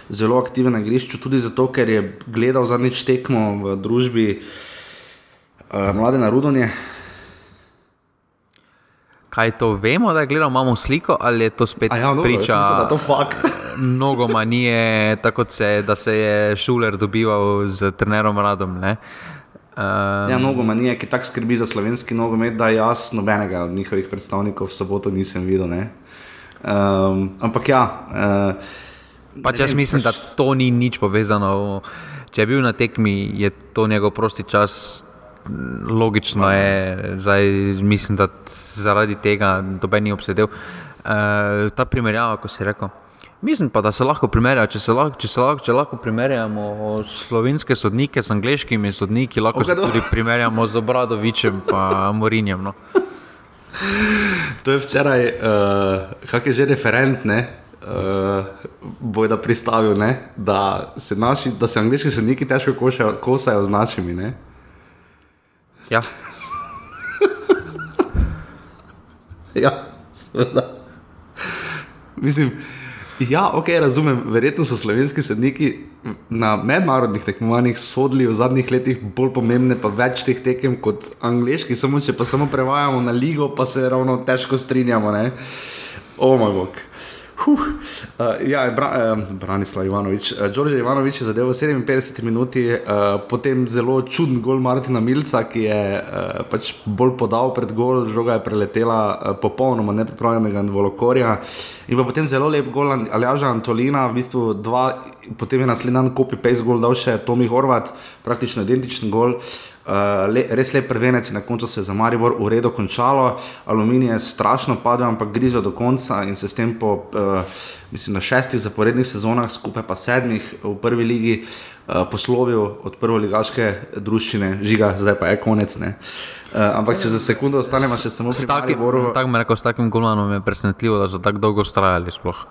zelo aktiven na igrišču, tudi zato, ker je gledal zadnjič tekmo v družbi uh, mlade narodonje. kaj to vemo, da je gledal, imamo sliko ali je to spet A ja, dobro, jaz priča mislim, da je to fakt. mnogo manije, tako se, da se je Šuler dobival z trenerom Radom. Ne? Um, Ja, nogomanije, ki tako skrbi za slovenski nogomet, da jaz nobenega od njihovih predstavnikov v soboto nisem videl. ne. Um, ampak ja. Uh, Pač jaz mislim, da to ni nič povezano. Če je bil na tekmi, je to njegov prosti čas. Logično je, zdaj mislim, da zaradi tega noben ni obsedel. E, ta primerjava, ko si rekel. Mislim pa, da se lahko primerja, če, se lahko, če, se lahko, če lahko primerjamo slovenske sodnike z angliškimi sodniki, lahko se Okej, tudi primerjamo z Obradovičem in Morinjem. No. To je včeraj, uh, kak je že referent, ne? Uh, Bojda pristavil, ne? da se, naši, da se angliški sodniki težko košajo, kosajo z našimi. Ne? Ja. Ja, seveda. Mislim, ja, ok, razumem. Verjetno so slovenski sodniki na mednarodnih tekmovanjih sodili v zadnjih letih bolj pomembne, pa več teh tekem kot angliški, samo če pa samo prevajamo na ligo, pa se ravno težko strinjamo. Ne? O moj bog. Huh. Uh, ja, Bra, uh, Branislav Ivanovič. Uh, Đorđe Ivanovič je zadeval v 57 minuti, uh, potem zelo čuden gol Martina Milca, ki je uh, pač bolj podal pred gol, žoga je preletela uh, popolnoma nepripravljenega Volokorja. In potem zelo lep gol Aljaža Antolina, v bistvu dva, potem je naslednji dan copy-paste gol dal še Tomi Horvat, praktično identičen gol. Uh, le, res lep prvenec na koncu se je za Maribor v redu končalo. Aluminij je strašno padel, ampak grizel do konca in se s tem po uh, mislim, na šestih zaporednih sezonah, skupaj pa sedmih v prvi ligi, uh, poslovil od prvoligaške družščine, žiga, zdaj pa je konec. ne. Uh, ampak če za sekundo ostanemo še samo pri takim, Mariboru. tako me rekel, s takim golmanom je presenetljivo, da so tako dolgo ustrajali. Sploh.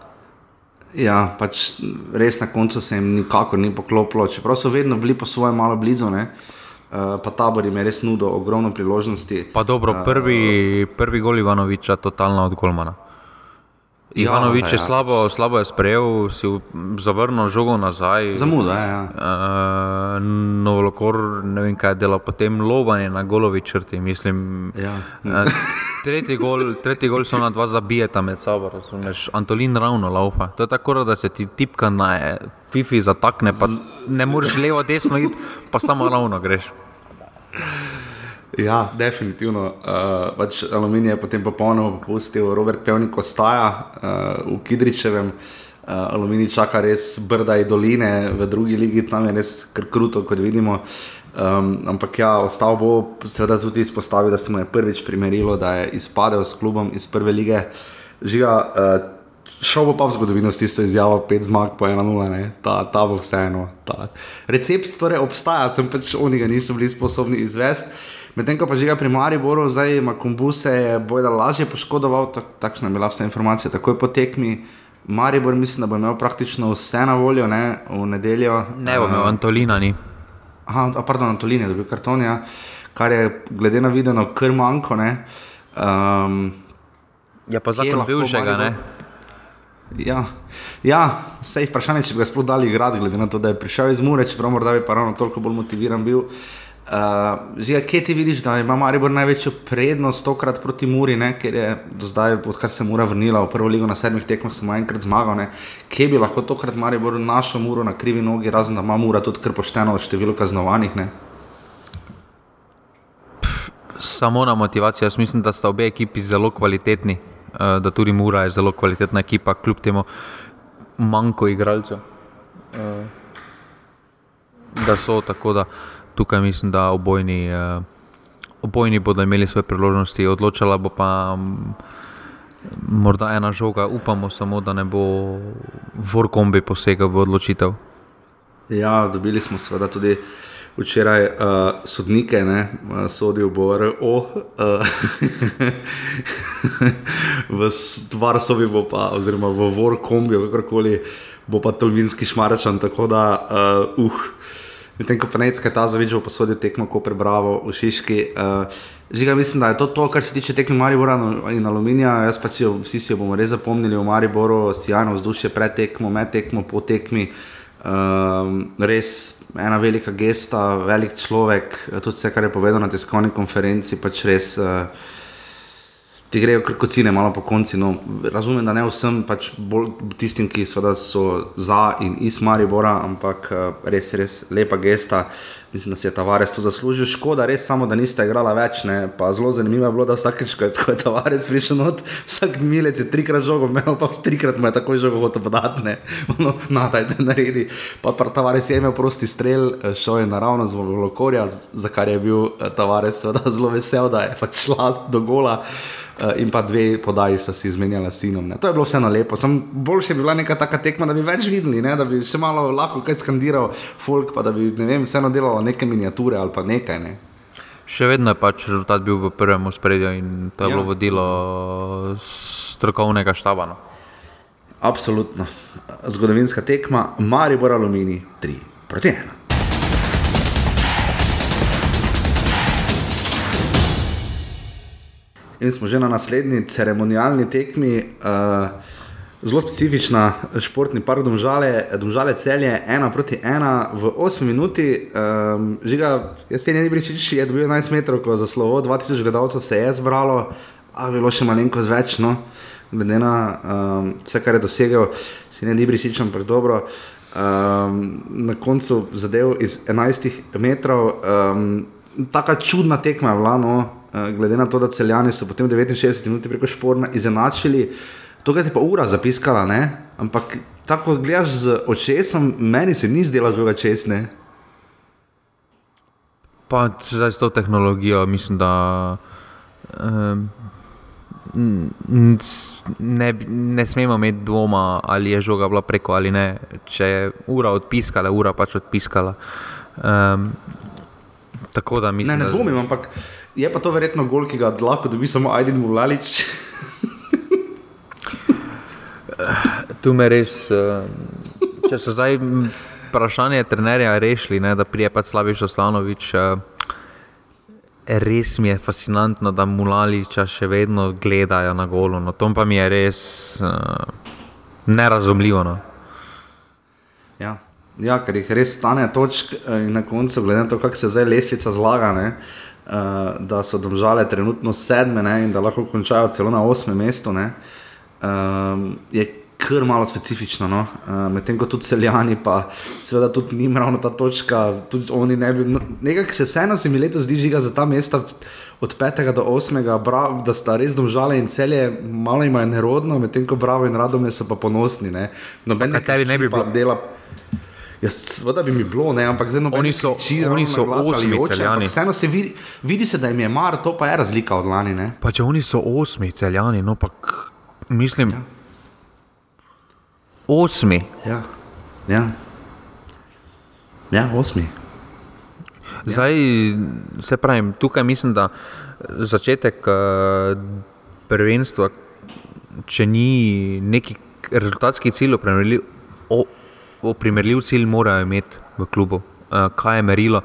Ja, pač res na koncu se jim nikakor ni poklopilo, čeprav so vedno bili po svojem malo blizu. Ne? Uh, pa tabor jim je res nudil ogromno priložnosti. Pa dobro, prvi, prvi gol Ivanoviča, totalna od Golmana. Ivanovič je ja. slabo, slabo je sprejel, si zavrnil žogo nazaj. Zamuda, ja. Uh, Novolokor, ne vem kaj dela, potem lobanje na golovi črti. Mislim, ja. uh, tretji, gol, tretji gol so na dva zabijeta med sabo, razumeš? Antolin ravno laufa. To je tako, da se ti tipka na eh, FIFI zatakne, pa ne moreš levo, desno iti, pa samo ravno greš. Ja, definitivno. Uh, pač aluminij je potem popolnoma popustil, Robert Pevnik ostaja uh, v Kidričevem. Uh, aluminij čaka res brdaj doline v drugi ligi, tam je res kar kruto, kot vidimo. Um, ampak ja, ostal bo seveda tudi izpostavil, da se mu je prvič primerilo, da je izpadel s klubom iz prve lige. Žiga, uh, šel bo pa v zgodovino s tisto izjavo, pet zmag po 1-0, ne? ta, ta bo vseeno. Ta. Recept torej obstaja, sem pač oni ga niso bili sposobni izvesti. Medtem ko pa žiga pri Mariboru, zdaj ima kombuse, je bojda lažje poškodoval, tak, takšna je bila vsa informacija, takoj po tekmi. Maribor mislim, da bo imel praktično vse na voljo, ne, v nedeljo. Ne bo imel Eh, Antolina, ni. Aha, a, pardon, Antolin je dobil karton, ja, kar je glede na videno kar manjko. ne. Um, Je pa zakon lahko bivšega, ne? Ja, ja sej vprašanje, če bi ga sploh dali igrati, glede na to, da je prišel iz Mure, čeprav morda bi pa ravno toliko bolj motiviran bil. Uh, Žiga, kje ti vidiš, da ima Maribor največjo prednost tokrat proti Muri, ne? ker je do zdaj, odkar se Mura vrnila v prvo ligo na sedmih tekmah, samo enkrat zmagal. Ne? Kje bi lahko tokrat Maribor našel Muro na krivi nogi, razen da ima Mura tudi kar pošteno število kaznovanih. Samo na motivacijo. Jaz mislim, da sta obe ekipi zelo kvalitetni, eh, da tudi Mura je zelo kvalitetna ekipa, kljub temu manjko igralcev. Eh, Da so tako, da tukaj mislim, da obojni, eh, obojni bodo imeli svoje priložnosti, odločala bo pa mm, morda ena žoga. Upamo samo, da ne bo Vorkombi posegal v odločitev. Ja, dobili smo seveda tudi včeraj uh, sodnike, ne, uh, sodil bo RO, uh, v Varsovi bo pa, oziroma v Vorkombiju, kakorkoli, bo pa Tolminski šmaračan, tako da, uh, uh. Medtem ko pa Necka ta zavič bo posodil tekmo, ko prebravo v Šiški. Uh, Žiga, mislim, da je to to, kar se tiče tekme Maribora no- in Aluminija. Jaz pa si jo, vsi si jo bomo res zapomnili v Mariboru, sjajno vzdušje pred tekmo, med tekmo, po tekmi. Um, res ena velika gesta, velik človek, tudi vse, kar je povedal na tiskovni konferenci, pač res uh, ti grejo krkocine, malo po konci. No, razumem, da ne vsem, pač bolj tistim, ki so za in iz Maribora, ampak uh, res, res lepa gesta. Mislim, da si je Tavares to zaslužil. Škoda, res samo, da niste igrala več. Ne? Pa zelo zanimivo je bilo, da vsakeč, ko je, ko je Tavares prišel not, vsak milec je trikrat žogo, imel pa trikrat mu je takoj žogo hotel podati. Ne, no, nadajte naredi. Pa, pa Tavares je imel prosti strel, eh, šel je naravno z Volokorja, za kar je bil eh, Tavares seveda zelo vesel, da je pač šla do gola. In pa dve podaji sta si izmenjala s sinom. Ne. To je bilo vseeno lepo. Sem boljše bi bila neka taka tekma, da bi več videli, ne, da bi še malo lahko kaj skandiral, folk, pa da bi vem, vseeno delalo neke miniature ali pa nekaj. Ne. Še vedno je pač rezultat bil v prvem spredju in to je Ja. bilo vodilo strokovnega štaba. No. Absolutno. Zgodovinska tekma, Maribor Alumini 3 proti 1. In smo že na naslednji ceremonijalni tekmi, uh, zelo specifična, športni park Domžale, Domžale celje, ena proti ena v 8 minuti. Um, žiga, jaz se ne bi reči, je dobil 11 metrov za slovo, 2000 gledalcev se je zbralo, a bilo še malenkost več. No? Glede na um, vse, kar je dosegel, se ne bi reči, ampak dobro. Um, na koncu zadev iz 11 metrov. Um, Taka čudna tekma je bila, no, eh, glede na to, da celjani so potem 69 minut preko šporna izenačili. Tukaj je pa ura zapiskala, ne? ampak tako ko gledaš z očesom, meni se ni zdela žoga česne. Pa zdaj s to tehnologijo mislim, da um, ne, ne smemo imeti dvoma, ali je žoga bila preko ali ne. Če je ura odpiskala, ura pač odpiskala. Um, tako da mislim, Ne, ne da- dvomim, ampak je pa to verjetno gol, ki ga lahko dobi samo Aiden Mulalič. Tu me res, eh, če so zdaj vprašanje trenerja rešili, ne, da prije pač Slaviš Oslanovič, eh, res mi je fascinantno, da Mulaliča še vedno gledajo na golo. No, to pa mi je res uh, nerazumljivo. No. Ja. ja, ker jih res stane točk eh, in na koncu, glede na to, kako se zdaj leslica zlaga, ne, uh, da so domžale trenutno sedme ne, in da lahko končajo celo na osmem mestu, ne, um, je kar malo specifično. No. Uh, Medtem ko tudi celjani, pa seveda tudi ni ravno ta točka, tudi oni ne bi. No, nekako se vseeno se mi letos zdi žiga za ta mesta. Od 5. do 8. Brav, da sta res domžale in celje, malo jim je nerodno, medtem ko bravo in radom so pa ponosni. Noben tebi ne bi bilo. Dela, ja, seveda bi mi bilo, ne, ampak zdaj oni so, oni so osmi celjani. Vseeno se vidi, vidi se, da jim je mar, to pa je razlika od lani. Ne. Pa če oni so osmi celjani, no pa mislim. Ja osmi. Ja, ja. ja osmi. Zdaj, se pravi, tukaj mislim, da začetek uh, prvenstva, če ni neki rezultatski cilj, primerljiv cilj, morajo imeti v klubu. Uh, kaj je merilo,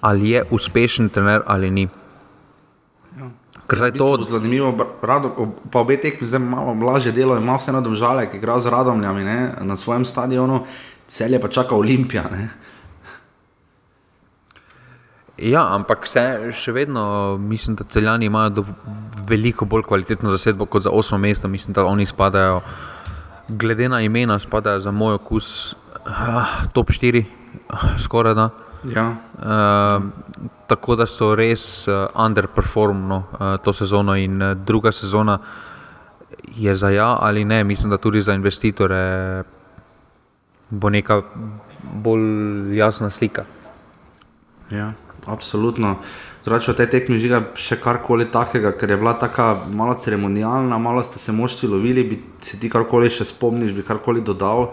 ali je uspešen trener ali ni. Ker je to zanimivo, rado, pa obe tekmi zdaj malo lažje delo, ima vseeno države, ki igra z radomljami ne, na svojem stadionu, celje pa čaka Olimpija. Ne. Ja, ampak vse, še vedno mislim, da celjani imajo veliko bolj kvalitetno zasedbo kot za osmo mesto. Mislim, da oni spadajo, glede na imena, spadajo za moj okus ah, top 4, ah, skoraj da. Ja. Uh, tako da so res uh, underperformno uh, to sezono in uh, druga sezona je za ja ali ne, mislim, da tudi za investitore bo neka bolj jasna slika. Ja, absolutno. Zrače v tej tekmi žiga še karkoli takega, ker je bila tako malo ceremonijalna, malo ste se mošti lovili, bi se ti karkoli še spomniš, bi karkoli dodal.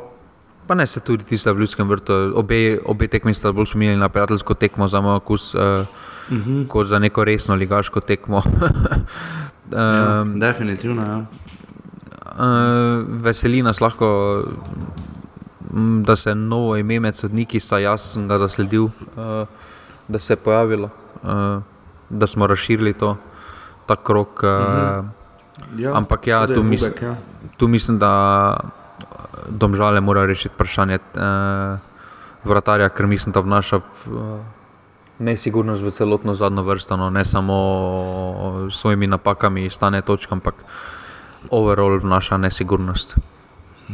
Pa ne se tudi tiste v ljudskem vrtu. Obe, obe tekmi sta bolj spominjali na prijateljsko tekmo za moj okus, uh, uh -huh. kot za neko resno ligaško tekmo. um, ja, definitivno. Ja. Uh, veseli nas lahko, da se novo ime med sodniki, saj jaz sem ga zasledil, uh, da se je pojavilo, uh, da smo razširili to, ta krok. Uh, uh -huh. ja, ampak ja, tu, mis, bubek, ja. tu mislim, da domžale morajo rešiti vprašanje uh, vratarja, ker mislim, da vnaša uh, nesigurnost v celotno zadnjo vrsto, no, ne samo s svojimi napakami, stane točk, ampak overall vnaša nesigurnost.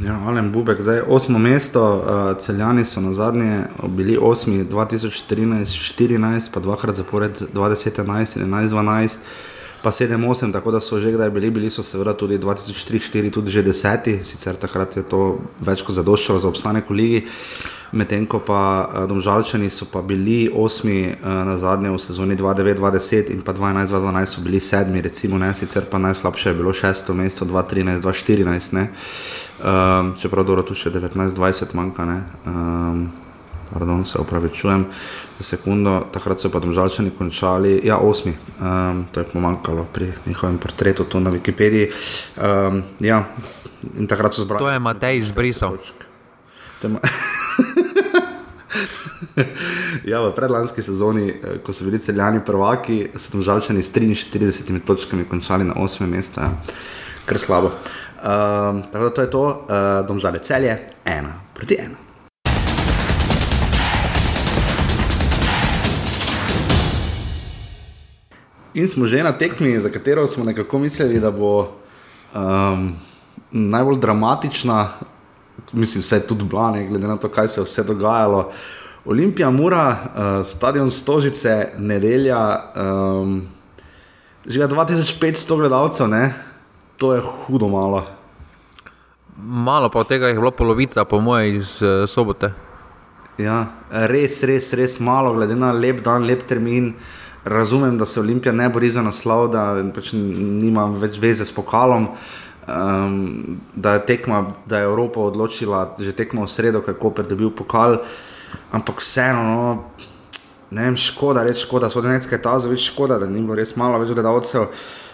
Ja, Alen Bubek, zdaj osmo mesto, uh, celjani so na zadnje bili osmi 2013-2014, pa dvakrat zapored 2011 in 2012 pa 7-8, tako da so že kdaj bili, bili so seveda tudi 2003-2004, tudi že deseti, sicer takrat je to več kot zadoščalo za obstanek v ligi. Medtem ko pa uh, Domžalčani so pa bili osmi uh, na zadnje v sezoni 2009-2010 in pa 2011-2012 so bili sedmi, recimo, ne, sicer pa najslabše je bilo šesto mesto 2013-2014, um, ehm, čeprav dobro tu še 19-20 manjka. Um, pardon, se opravičujem za sekundo, takrat so pa domžalčani končali, ja, osmi, um, to je pomankalo pri njihovem portretu, to na Wikipediji. Um, ja, in takrat so zbrali. To je Matej izbrisal. ja, v predlanski sezoni, eh, ko so bili celjani prvaki, so domžalčani s 43 točkami končali na osmem mestu, ja. kar slabo. Um, tako da to je to, uh, domžale celje, ena proti ena. In smo že na tekmi, za katero smo nekako mislili, da bo um, najbolj dramatična, mislim, vse tudi blane, glede na to, kaj se je vse dogajalo. Olimpija, Mura, uh, stadion Stožice, nedelja, um, že 2500 gledalcev, ne? to je hudo malo. Malo pa od tega je bilo polovica, po mojem, iz uh, sobote. Ja, res, res, res malo, glede na lep dan, lep termin. Uh, razumem, da se Olimpija ne bori za naslov, da pač nima več veze s pokalom. Um, da je tekma, da je Evropa odločila, že tekmo v sredo, kako je dobil pokal, ampak vseeno, no, ne vem, škoda, res škoda, so nekaj tazo, več škoda, da ni bilo res malo več gledalcev.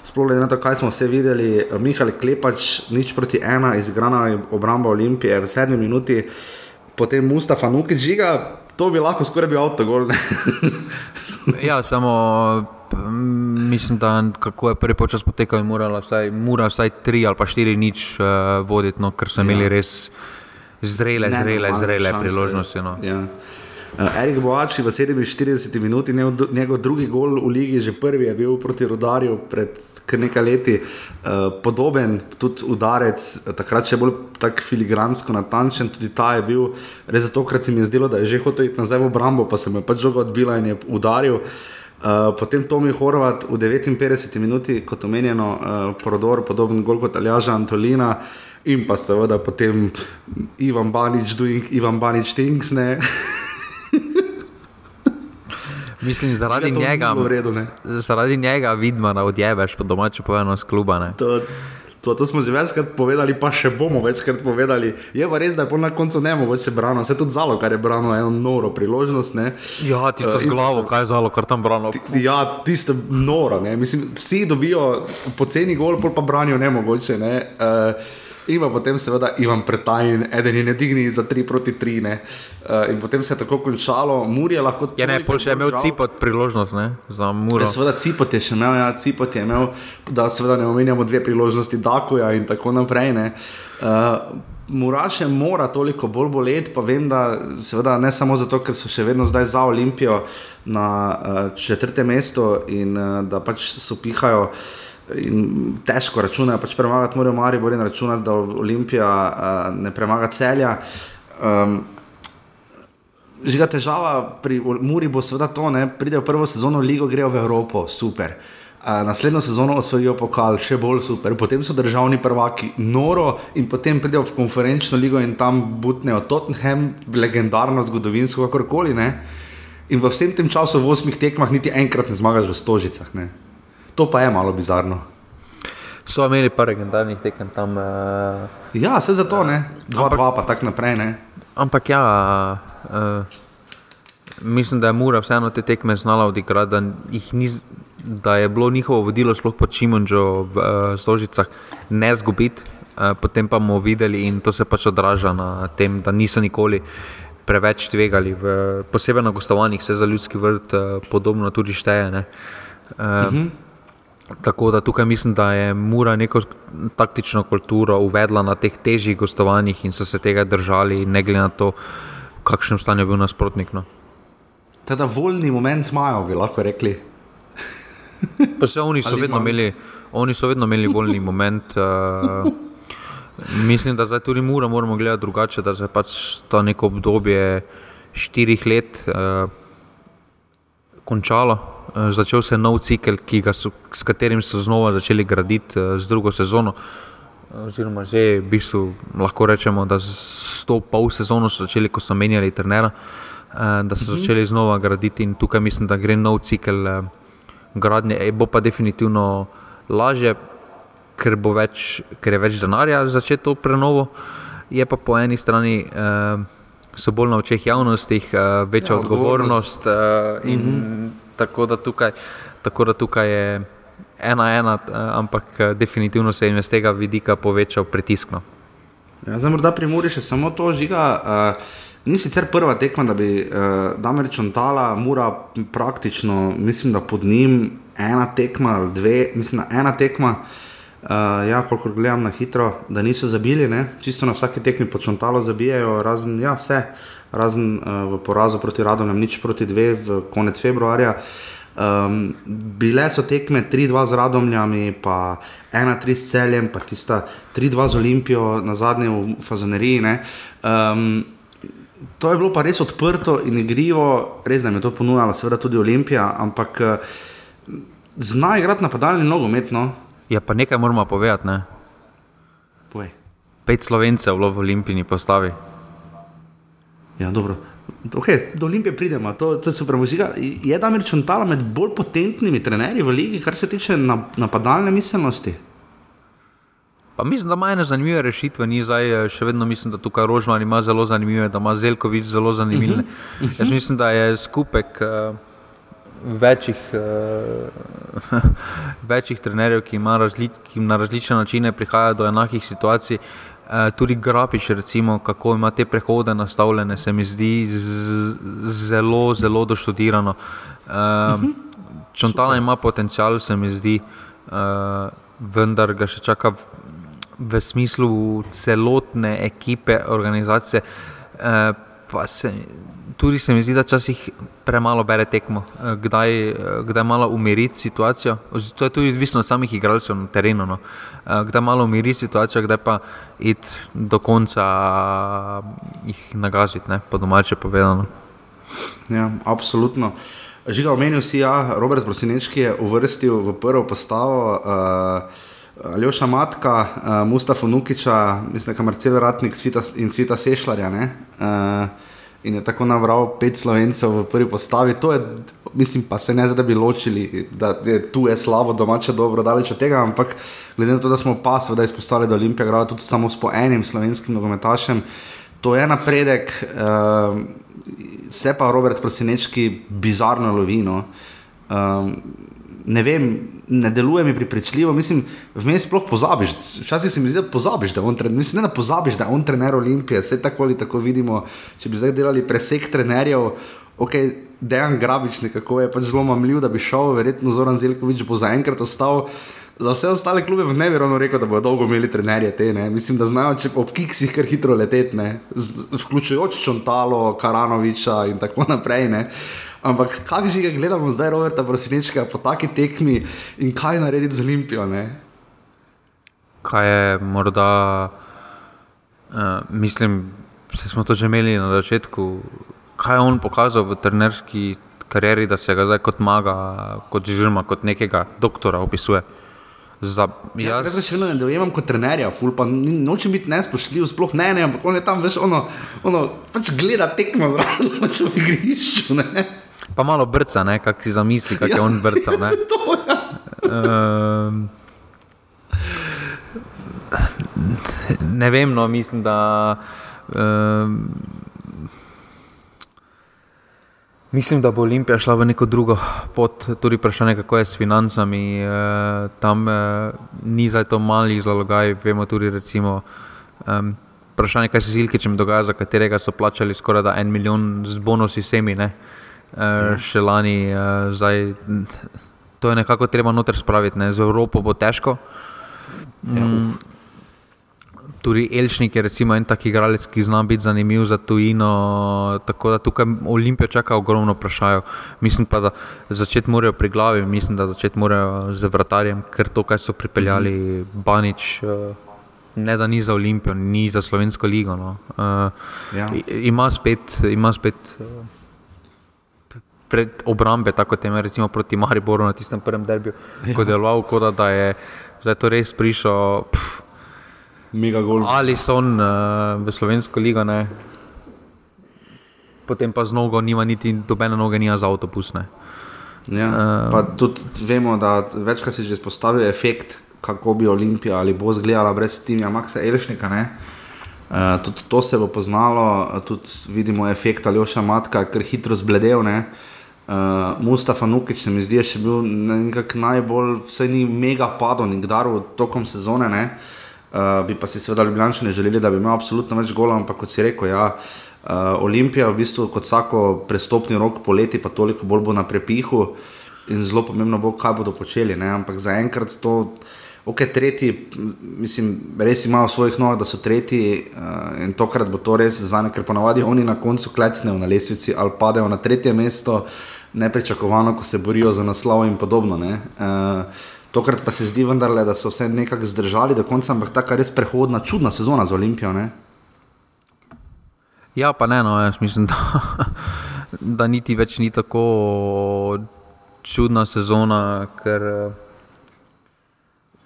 Sploh glede na to, kaj smo vse videli, Mihajl Klepač, nič proti ena, izgrana obramba Olimpije v sedmi minuti, potem Mustafa Nukič žiga, to bi lahko skoraj bil avto gol. ja, samo mislim, da kako je prvi počas potekal, je morala vsaj, mora vsaj tri ali pa štiri nič uh, voditi, no, ker so imeli res zrele, zrele, Nenormalne zrele šanse. priložnosti. No. Ja. Uh, Erik Boači v 47 minuti, njegov, drugi gol v ligi, že prvi je bil proti Rudarju pred nekaj leti, uh, podoben, tudi udarec, takrat še bolj tako filigransko natančen, tudi ta je bil, res zato, ker se mi je zdelo, da je že hotel iti nazaj v obrambo, pa se mu je pač žoga odbila in je udaril. Uh, potem Tomi Horvat v 59 minuti, kot omenjeno, uh, prodor, podoben gol kot Aljaža Antolina. In pa seveda potem Ivan Banič, doing Ivan Banič things, ne. Mislim, zaradi ni njega, redu, zaradi njega vidma odjebeš, po domače povedano, z kluba. Ne. To, to, to smo že večkrat povedali, pa še bomo večkrat povedali. Je pa res, da je na koncu ne mogoče brano, vse tudi zalo, kar je brano, eno noro priložnost. Ne. Ja, tisto Eh, z in- glavo, kaj je zalo, kar tam brano. Ja, tisto noro. Ne. Mislim, vsi dobijo poceni gol, pol pa branijo nemogoče. Ne. Uh, In potem seveda Ivan Pretajn, eden je ne digni za 3 proti 3. Ne. Uh, in potem se je tako končalo, Murje lahko. Ja, ne, pol še je imel žal- cipot priložnost ne, za Muro. Ja, seveda Cipot je še imel, ja, Cipot je imel, da seveda ne omenjamo dve priložnosti Dakuja in tako naprej. Ne. Uh, Muraše mora toliko bolj boleti, pa vem, da seveda ne samo zato, ker so še vedno zdaj za Olimpijo na uh, četrtem mestu in uh, da pač so pihajo. In težko računajo, pač premagati morajo Maribor in računati, da Olimpija uh, ne premaga celja. Um, Žiga težava pri Muri bo seveda to, da pridejo prvo sezono v Ligo, grejo v Evropo, super. Uh, naslednjo sezono osvojijo pokal, še bolj super, potem so državni prvaki, noro, in potem pridejo v konferenčno ligo in tam butnejo Tottenham, legendarno, zgodovinsko, kakorkoli. Ne? In v vsem tem času v osmih tekmah niti enkrat ne zmagaš v Stožicah. Ne? To pa je malo bizarno. So imeli pa legendarnih tekem tam. Uh, Ja, vse zato ne, dva, dva pa tako naprej. Ne? ampak ja, uh, mislim, da je Mura vseeno te tekme znala odigrati, da, ni, da je bilo njihovo vodilo, sploh po Čimonžu v uh, Stožicah, ne zgubiti. Uh, potem pa bomo videli, in to se pač odraža na tem, da niso nikoli preveč tvegali, v, posebej na gostovanjih, se za ljudski vrt uh, podobno tudi šteje. ne. Uh, uh -huh. Tako da tukaj mislim, da je Mura neko taktično kulturo uvedla na teh težjih gostovanjih in so se tega držali, ne glede na to, v kakšnem stanju je bil nasprotnik. No. Teda voljni moment imajo, bi lahko rekli. Pa se oni so, vedno imeli, oni so vedno imeli voljni moment. Uh, mislim, da zdaj tudi Mura moramo gledati drugače, da se pač to neko obdobje štirih let uh, končalo. Uh, začel se nov cikel, so, s katerim so znova začeli graditi uh, z drugo sezono. Oziroma, že v bistvu lahko rečemo, da s to pol sezono so začeli, ko so menjali trenera, eh, da so začeli znova graditi in tukaj mislim, da gre nov cikel eh, gradnje. E, Bo pa definitivno lažje, ker, več, ker je več denarja za začeti to prenovo. Je pa po eni strani eh, so bolj na očeh javnosti, eh, večja Ja, ja, odgovornost. Eh, in mm -hmm. Tako, da tukaj, tako da tukaj je ena, ena, eh, ampak eh, definitivno se jim je z tega vidika povečal pritisk. No. Ja, zdaj morda pri Muri še samo to žiga. Uh, ni sicer prva tekma, da bi uh, Damer čontala, mora praktično, mislim, da pod njim ena tekma ali dve, mislim, da ena tekma. Uh, ja, kolikor gledam na hitro, da niso zabili, ne? čisto na vsaki tekmi po čontalo zabijajo, razen ja, vse, razen uh, v porazu proti Radom, nič proti dve, v konec februarja. Um, bile so tekme 3-2 z Radomljami, pa 1-3 s celjem, pa tista 3-2 z Olimpijo, na zadnje v Fazoneriji. ne. Um, to je bilo pa res odprto in igrivo, res jim je to ponujala, seveda tudi Olimpija, ampak uh, zna igrati napadalni nogomet. No? Ja, pa nekaj moramo povedati. Ne? Povej. Pet slovencev v Olimpiji postavi. Ja, dobro. Okay, do Olimpije pridemo, to, to se premožiga. Je Damir Čontala med bolj potentnimi trenerji v ligi, kar se tiče na, napadalne miselnosti? Pa mislim, da ima ene zanimive rešitve, ni zdaj, eh, še vedno mislim, da tukaj Rožman ima zelo zanimive, da ima Zelkovič zelo zanimive. Uh -huh. Jaz mislim, da je skupek uh, večjih, uh, večjih trenerjev, ki, razli, ki na različne načine prihajajo do enakih situacij. Uh, tudi Grapič, recimo, kako ima te prehode nastavljene, se mi zdi zelo, zelo doštudirano. Uh, -huh. Čontala ima potencial, se mi zdi, uh, vendar ga še čaka v, v smislu celotne ekipe, organizacije. Uh, pa se, tudi se mi zdi, da včasih premalo bere tekmo, kdaj, kdaj malo umiriti situacijo. To je tudi odvisno od samih igralcev na terenu. No. Uh, kdaj malo umiriti situacijo, kdaj pa iti do konca jih nagaziti, ne, po domače povedano. Ja, absolutno. Žiga, omenil si, ja, Robert Prosinečki je uvrstil v prvo postavo uh, Aljoša Matka, uh, Mustafa Nukiča, mislim, da je Marcel Ratnik in Svita Sešljarja. Uh, in je tako nabral pet slovencev v prvi postavi. To je, mislim, pa se ne zdaj, da bi ločili, da je tu je slabo, domače dobro, daleč od tega, ampak glede na to, da smo pa seveda izpostavili, da Olimpija igra tudi samo s enim slovenskim nogometašem, to je napredek. Uh, se pa Robert Prosinečki bizarno lovi. No. Um, ne vem, ne deluje mi pripričljivo, mislim, vmes sploh pozabiš. Včasih se mi zdi, da pozabiš, da on trener, mislim, ne da pozabiš, da on trener Olimpije, vse tako ali tako vidimo. Če bi zdaj delali presek trenerjev, ok, dejan grabič nekako je pač zelo mamljiv, da bi šel, verjetno Zoran Zelkovič bo zaenkrat ostal. Za vse ostale klube ne bi ravno rekel, da bodo dolgo imeli trenerje te. Ne. Mislim, da znajo ob kiksih kar hitro leteti, vključujoč Čontalo, Karanoviča in tako naprej. Ne. Ampak kaj že gledamo zdaj, Roberta Prosinečka, po taki tekmi in kaj narediti z Olimpijo? Ne? Kaj je morda, uh, mislim, se smo to že imeli na začetku, kaj je on pokazal v trenerski karieri, da se ga zdaj kot maga, kot žirma, kot nekega doktora opisuje. Za, Ja, jaz, še vedno ne dojemam kot trenerja, ful, pa nočem biti nespoštljiv, sploh ne, ne, ampak on je tam, veš, ono, ono pač gleda tekmo zraven, pač v igrišču, ne. Pa malo brca, ne, kak si zamisli, kak je on brcal. To, ja. Um, ne vem, no, mislim, da. Um, mislim, da bo Olimpija šla v neko drugo pot, tudi vprašanje, kako je s financami. E, tam e, ni zdaj to malih zalogaj, vemo tudi, recimo, um, vprašanje, kaj se z Ilkičem dogaja, za katerega so plačali skoraj da en milijon z bonusi semi. Ne? E, še lani, e, zdaj, to je nekako treba noter spraviti, ne? z Evropo bo težko. Mm, tudi Elšnik je recimo en tak igralec, ki zna biti zanimiv za tujino. Tako da tukaj Olimpija čaka ogromno vprašaj. Mislim pa, da začeti morajo pri glavi, mislim, da začeti morajo z vratarjem, ker to, kar so pripeljali Banič. eh, Ne, da ni za Olimpijo, ni za Slovensko ligo. No. Uh, Ja. ima spet, ima spet uh, pred obrambe, tako kot je recimo proti Mariboru na tistem prvem derbiju, ja. ko je deloval, kot da- da je zdaj to res prišel. Pff, Mega gol. Ali so uh, v slovensko ligo, ne. potem pa z nogo nima niti dobene noge, nima za avtobus. Ne. Ja, Eh, pa tudi vemo, da večkrat se že izpostavil efekt, kako bi Olimpija ali bo izgledala brez Timija Maxa Elšnika. Ne? Uh, tudi to se bo poznalo, uh, tudi vidimo efekt Aljoša Matka, ker hitro zbledel. Ne? Uh, Mustafa Nukič se mi zdi, je še bil najbolj, vse ni mega padel nikdar tokom sezone. Ne? Uh, bi pa si seveda Ljubljani želeli, da bi imel absolutno več golov, ampak kot si rekel, ja, uh, Olimpija v bistvu kot vsako prestopni rok poleti, pa toliko bolj bo na prepihu in zelo pomembno bo, kaj bodo počeli. Ne? Ampak zaenkrat to, ok, tretji, mislim, res imajo svojih nogah, da so tretji uh, in tokrat bo to res za ne, ker ponavadi oni na koncu klecnejo na lestvici ali padejo na tretje mesto, nepričakovano, ko se borijo za naslov in podobno. ne. Uh, Tokrat pa se zdi vendarle, da so vse nekako zdržali do konca, ampak taka res prehodna, čudna sezona za Olimpijo. Ne? Ja, pa ne, no, jaz mislim, da, da niti več ni tako čudna sezona, ker eh,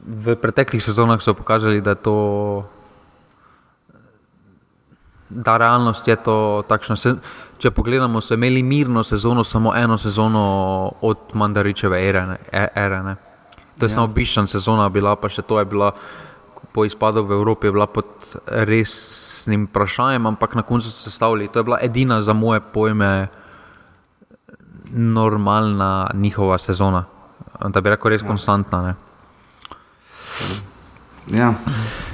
v preteklih sezonah so pokazali, da to. Da, realnost je to takšna. Se, če pogledamo, so imeli mirno sezono, samo eno sezono od Mandaričeve ere. Ne, e- ere ne. To je ja. samo biščan sezona, bila pa še to je bila po izpadu v Evropi, pod resnim vprašanjem, ampak na koncu so se stavili. To je bila edina za moje pojme normalna njihova sezona. Da bi rekel, res ja. konstantna. Ne. Ja,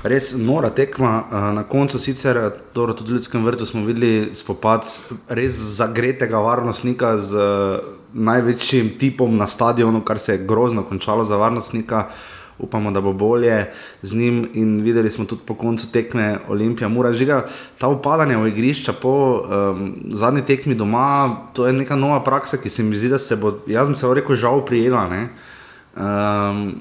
res nora tekma. Na koncu sicer, dobro, tudi v Ljudskem vrtu smo videli spopad res zagretega varnostnika z eh, največjim tipom na stadionu, kar se je grozno končalo za varnostnika. Upamo, da bo bolje z njim. In videli smo tudi po koncu tekme Olimpija, mora žiga. Ta upadanje v igrišča po um, zadnji tekmi doma, to je neka nova praksa, ki se mi zdi, da se bo, jaz bi se rekel, žal prijela. Ne? Um,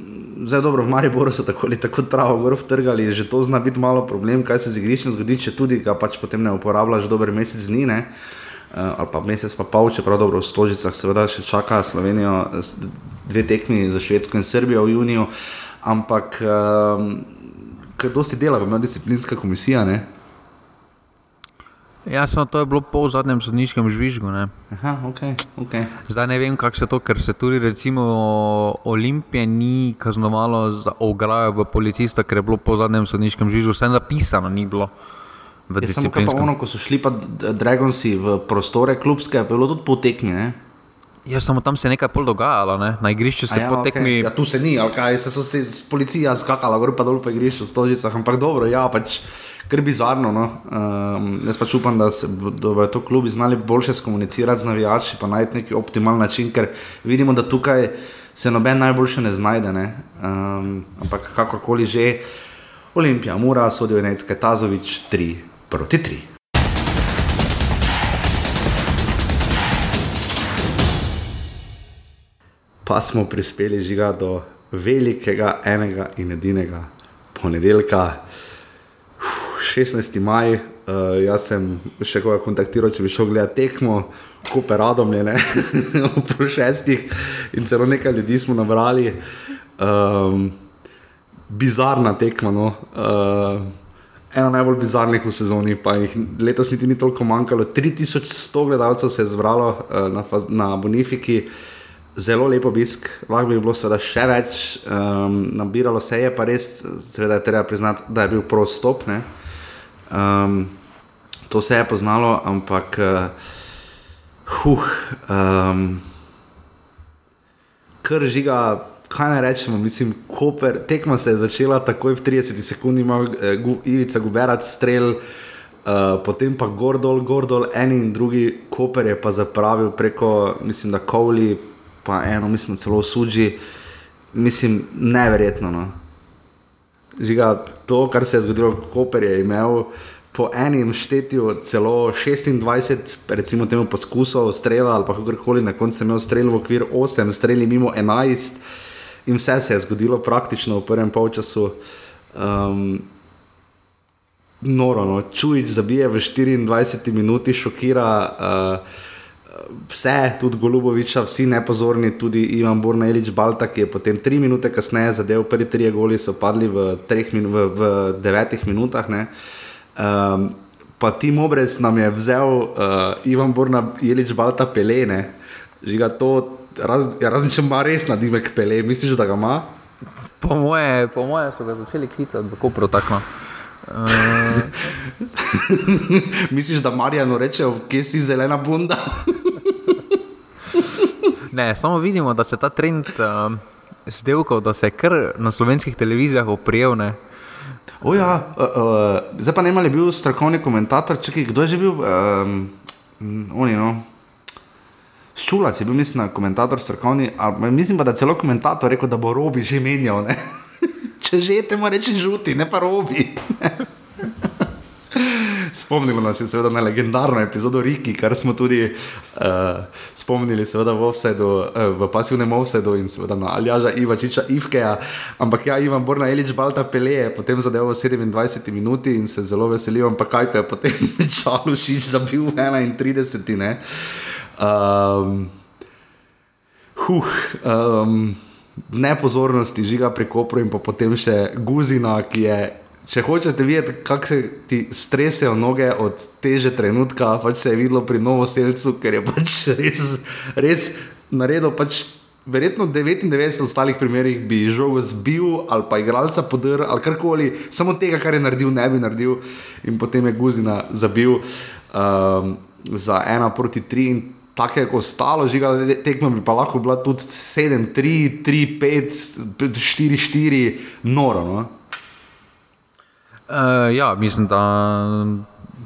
zdaj, dobro, v Mariboru so tako ali tako travo gor vtrgali, že to zna biti malo problem, kaj se z igriščem zgodi, če tudi ga pač potem ne uporabljaš dober mesec dni. Ne? Uh, ali pa mesec pa pol, čeprav dobro v Stožicah seveda še čaka Slovenijo eh, dve tekmi za Švedsko in Srbijo v juniju, ampak um, ker dosti dela, pa ima disciplinska komisija. Ne? Ja, samo to je bilo po zadnjem sodniškem žvižgu. Ne. Aha, ok, ok. Zdaj ne vem, kako se to, ker se tudi recimo Olimpije ni kaznovalo za ograjo v policista, ker je bilo po zadnjem sodniškem žvižgu, vse napisano ni bilo. Je samo kaj pa ono, ko so šli pa Dragonsi v prostore klubske, pa je bilo tudi po tekmi. Ne? Ja, samo tam se je nekaj pol dogajalo, ne? na igrišču se A po okej. tekmi. Ja, tu se ni, ali kaj se so se s policija skakala, gor pa dol po igrišču, stožicah, ampak dobro, ja, pač kar bizarno. No? Um, jaz pač upam, da, se, da bodo to klubi znali boljše skomunicirati z navijači, pa najti neki optimalen način, ker vidimo, da tukaj se noben najboljše ne znajde. Ne? Um, ampak kakorkoli že, Olimpija, Mura, sodijo Necke, Tazovič, 3 proti 3. pa smo prispeli žiga do velikega, enega in edinega ponedeljka, Uf, 16. maj. Uh, jaz sem še koga kontaktiral, če bi šel gledati tekmo, kupe radom je, ob pol šestih in celo nekaj ljudi smo nabrali. Um, bizarna tekma. No. Uh, ena najbolj bizarnih v sezoni, pa jih letos niti ni toliko manjkalo. 3100 gledalcev se je zbralo uh, na, na Bonifiki, zelo lep obisk, lahko bi bilo seveda še več, um, nabiralo se je, pa res, seveda treba priznati, da je bil prost stop. ne. Um, to se je poznalo, ampak. Uh, Huh, um, kar žiga, kaj naj rečemo, mislim, Koper, tekma se je začela takoj v 30 sekundah, ima eh, gu, Ivica Guberac strel, uh, potem pa Gordol, Gordol, en in drugi, Koper je pa zapravil preko, mislim, da Kovli, pa eno, mislim, celo Suđi, mislim, neverjetno. No. Žiga, to, kar se je zgodilo, Koper je imel po enem štetju celo 26, recimo temu poskusov strela ali pa kakorkoli, na koncu je imel strel v okviru 8, streli mimo 11 in vse se je zgodilo praktično v prvem polčasu. Um, noro, no. Čujič zabije v 24 minuti, šokira uh, vse, tudi Goluboviča, vsi nepozorni, tudi Ivan Bornelič Balta, ki je potem tri minute kasneje zadev, prvi tri goli so padli v, minu, v, v devetih minutah. Um, pa Tim Obrez nam je vzel uh, Ivan Borna Jelič Balta pelene, žiga to, raz, ja, razen če ima res nadimek pele, misliš, da ga ima? Po moje, po moje so ga začeli klicati v Kopru tako. Uh, misliš, da Marijano reče, kje si zelena bunda? ne, samo vidimo, da se ta trend uh, zdevkov, da se kar na slovenskih televizijah oprijel. Ne. O ja, uh, uh, zdaj pa ne ali je bil strokovni komentator, čakaj, kdo je že bil? Um, oni, no. Ščulac je bil, mislim, komentator strokovni, ali mislim pa, da celo komentator rekel, da bo robi že menjal. Če že te mora reči žuti, ne pa robi. Spomnilo nas je seveda na legendarno epizodo Riki, kar smo tudi uh, spomnili seveda v, offsetu, uh, v pasivnem offsetu in seveda na Aljaža Ivačiča Ivkeja. Ampak ja, Ivan Borna Elič Balta Pele je potem zadeval v 27 minuti in se zelo veselil, ampak kaj, je potem Čalušič zabil v 31. Ne? Um, huh, um, nepozornosti žiga pri Kopru in pa potem še Guzina, ki je Če hočete videti, kako se ti stresajo noge od teže trenutka, pač se je videlo pri Novoselcu, ker je pač res, res naredil. Pač verjetno 99 ostalih primerih bi žogo zbil ali pa igralca podrl ali karkoli, samo tega, kar je naredil, ne bi naredil. In potem je Guzina zabil um, za ena proti tri. Tako je ostalo, žiga, tekma bi pa lahko bila tudi 7, 3, 3, 5, 4, 4, noro. No? Uh, ja, mislim, da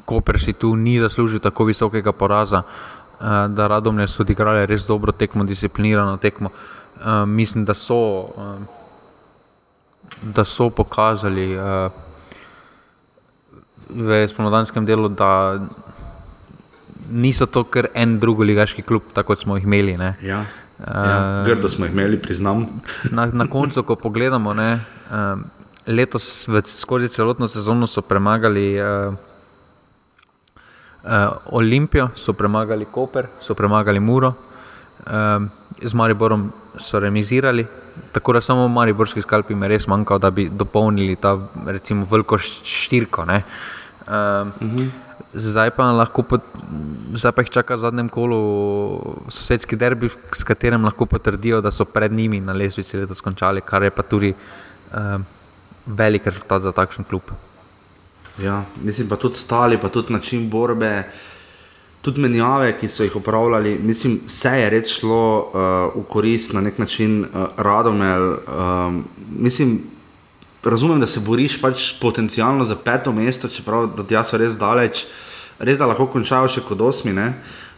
Koper si tu ni zaslužil tako visokega poraza, uh, da Radomlje so odigrali res dobro tekmo, disciplinirano tekmo. Uh, mislim, da so, uh, da so pokazali uh, v spomladanskem delu, da niso to kar en drugi ligaški klub, tako kot smo jih imeli. Ne. Ja. Ja, grdo smo jih imeli, priznam. Na, na koncu, ko pogledamo, ne, um, letos v, skozi celotno sezono so premagali uh, uh, Olimpijo, so premagali Koper, so premagali Muro, um, z Mariborom so remizirali. Tako da samo Mariborski skalpi mi res manjka, da bi dopolnili ta recimo veliko štirko. Um, uh -huh. Zdaj pa, pot, zdaj pa jih čaka v zadnjem kolu sosedski derbi, s katerim lahko potrdijo, da so pred njimi na lesvici letos končali, kar je pa tudi um, velik rezultat za takšen klub. Ja, mislim pa tudi stali, pa tudi način borbe, tudi menjave, ki so jih upravljali. Mislim, vse je res šlo uh, v korist na nek način uh, Radomel. Um, mislim, razumem, da se boriš pač potencialno za peto mesto, čeprav da ti so res daleč, res da lahko končajo še kot osmi. Ne?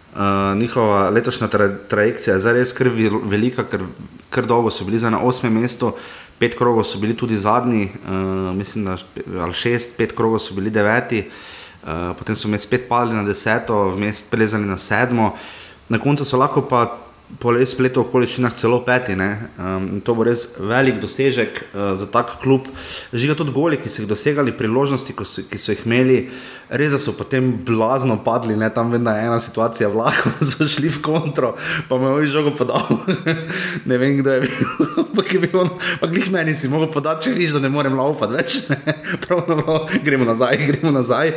Uh, njihova letošnja tra trajekcija je res kar velika, ker, ker dolgo so bili na osmem mestu pet krogov so bili tudi zadnji, uh, mislim, da ali šest, pet krogov so bili deveti, uh, potem so me spet padli na deseto, vmes plezali na sedmo, na koncu so lahko pa po spletu okoliščinah celo peti. Um, to bo res velik dosežek uh, za tak klub. Žiga tudi goli, ki so jih dosegali, priložnosti, so, ki so jih imeli, res so potem blazno padli, ne? tam da je ena situacija, vlako so šli v kontro, pa me je žogo podal. ne vem, kdo je bil, ampak je bil on, ampak jih meni si mogel podati, če viš, da ne morem laufati več. Pravno, gremo nazaj, gremo nazaj.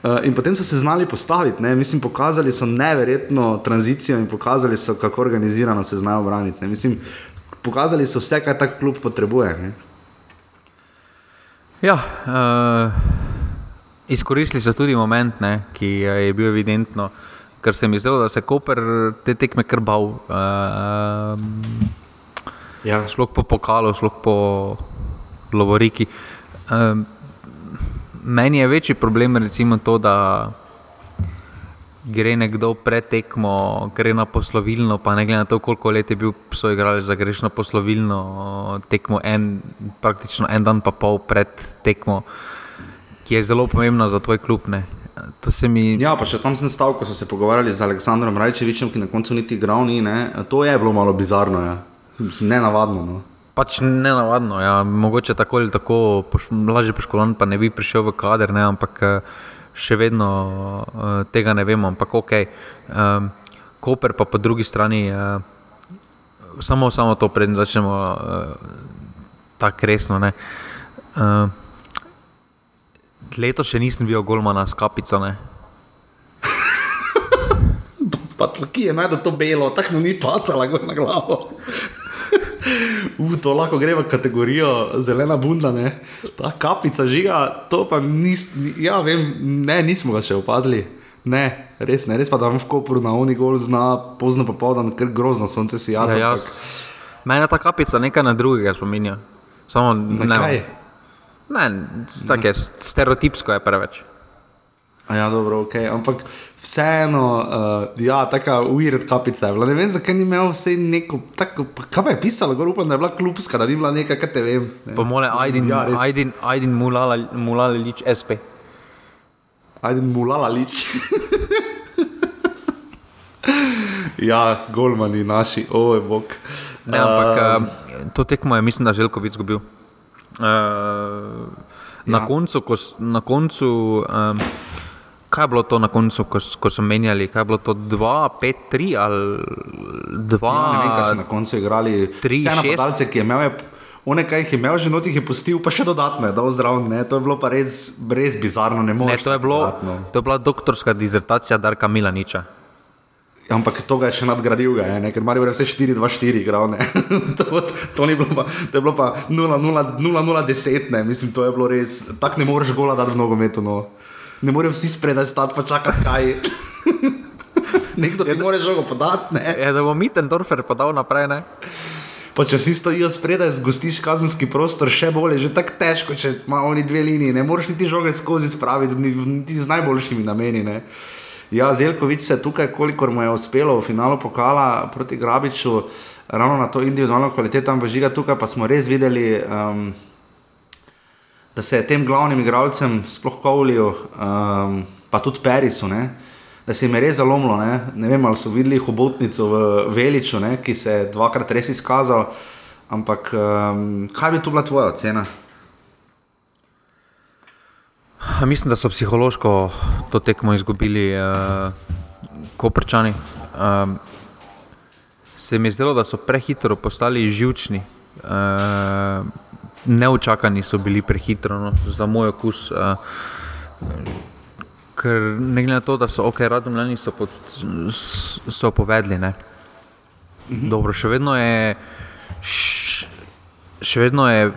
Uh, in potem so se znali postaviti, ne? mislim, pokazali so neverjetno tranzicijo in pokazali so, kako organizirano se znajo braniti. Mislim, pokazali so vse, kar ta klub potrebuje. Ne? Ja, uh, izkoristili so tudi moment, ne, ki je bil evidentno, ker se mi zdelo, da se Koper te tekme krbal. Uh, ja. Sploh po pokalu, sploh po Lovoriki. Uh, meni je večji problem, recimo, to, da gre nekdo pretekmo, gre na poslovilno, pa ne glede na to, koliko let je bil soigralec, da greš na poslovilno tekmo, en, praktično en dan pa pol pred tekmo, ki je zelo pomembna za tvoj klub. Ne. Mi... Ja, pa še tam sem stal, ko so se pogovarjali z Aleksandrom Rajčevičem, ki na koncu niti igral ni. Ne. To je bilo malo bizarno, ja. ne navadno. No. Pač ne navadno, ja. mogoče tako ali tako, lažje poškodovan, pa ne bi prišel v kader, ne, ampak eh, še vedno uh, tega ne vemo. Ampak ok, um, Koper pa po drugi strani, uh, samo, samo to prednjo začnemo uh, tako resno. Uh, leto še nisem videl Golmana s kapico. pa ki je najdel to belo, tako mu ni pacala na glavo. Uh, to lahko gre v kategorijo zelena bunda, ne? ta kapica žiga. To pa nis, ja, vem, ne, nismo ga še opazili. Ne, res ne, res pa da vam v kopru na oni gol zna, pozno popoldan, ker grozno sonce si jada. Ja, Mene ta kapica nekaj na drugega spominja. Samo na ne. Kaj? Ne, tako je, stereotipsko je preveč. Ja, dobro, ok, ampak vseeno, uh, ja, tako ured kapica je bila. Ne vem, zakaj ni imel vse neko, tako, kaj pa je pisalo, gor upam, da je bila klubska, da ni bila nekaj, kaj te vem. Ne. Po mole, Aydin, ja, Aydin, Aydin mulala, mulala lič SP. Aydin mulala lič. ja, golmani naši, oj, bog. Ne, ampak um, to tekmo je, mislim, da Željkovic zgubil. Uh, na, ja. koncu, ko, na koncu, um, Kaj je bilo to na koncu, ko, ko so menjali? Kaj je bilo to 2, 5, 3 ali 2? Ja, ne vem, kaj so na koncu igrali. 3, 6. Napadalce, ki je imel, one, kaj jih je imel, že notih je pustil, pa še dodatno je dal zdrav. Ne? To je bilo pa res, res bizarno. Ne, ne to, je bilo, to je bila doktorska dizertacija Darka Milaniča. Ampak to ga je še nadgradil, ga, ker imajo vse 4-2-4 igral. to, to, bilo to je bilo pa 0-0-10, mislim, to je bilo res. Tako ne moreš gola dati v nogometu. No ne morejo vsi spredaj stati pa čakati, kaj. Nekdo ti mora žogo podati. Ne? Je, da bo Mittendorfer podal naprej. Ne? Pa če vsi stojijo spredaj, zgostiš kazenski prostor, še bolje, že tako težko, če ima oni dve liniji, ne moreš niti žoge skozi spraviti, ni- niti z najboljšimi nameni. Ne. Ja, Zelkovič se je tukaj, kolikor mu je uspelo v finalu pokala proti Grabiču, ravno na to individualno kvaliteto, ampak žiga tukaj pa smo res videli, um, da se je tem glavnim igralcem, sploh Kovlju, um, pa tudi Perisu, ne, da se jim je res zalomilo. Ne, ne vem, ali so videli hobotnico v Veliču, ne, ki se je dvakrat res izkazal. Ampak um, kaj bi tu bila tvoja ocena? Mislim, da so psihološko to tekmo izgubili uh, koprčani. Um, se mi je zdelo, da so prehitro postali živčni. Uh, neučakani so bili prehitro, no, za moj okus. Uh, ker ne glede na to, da so ok, radomljani so, pod, s- so povedali. Ne. Dobro, še vedno je. š- Še vedno je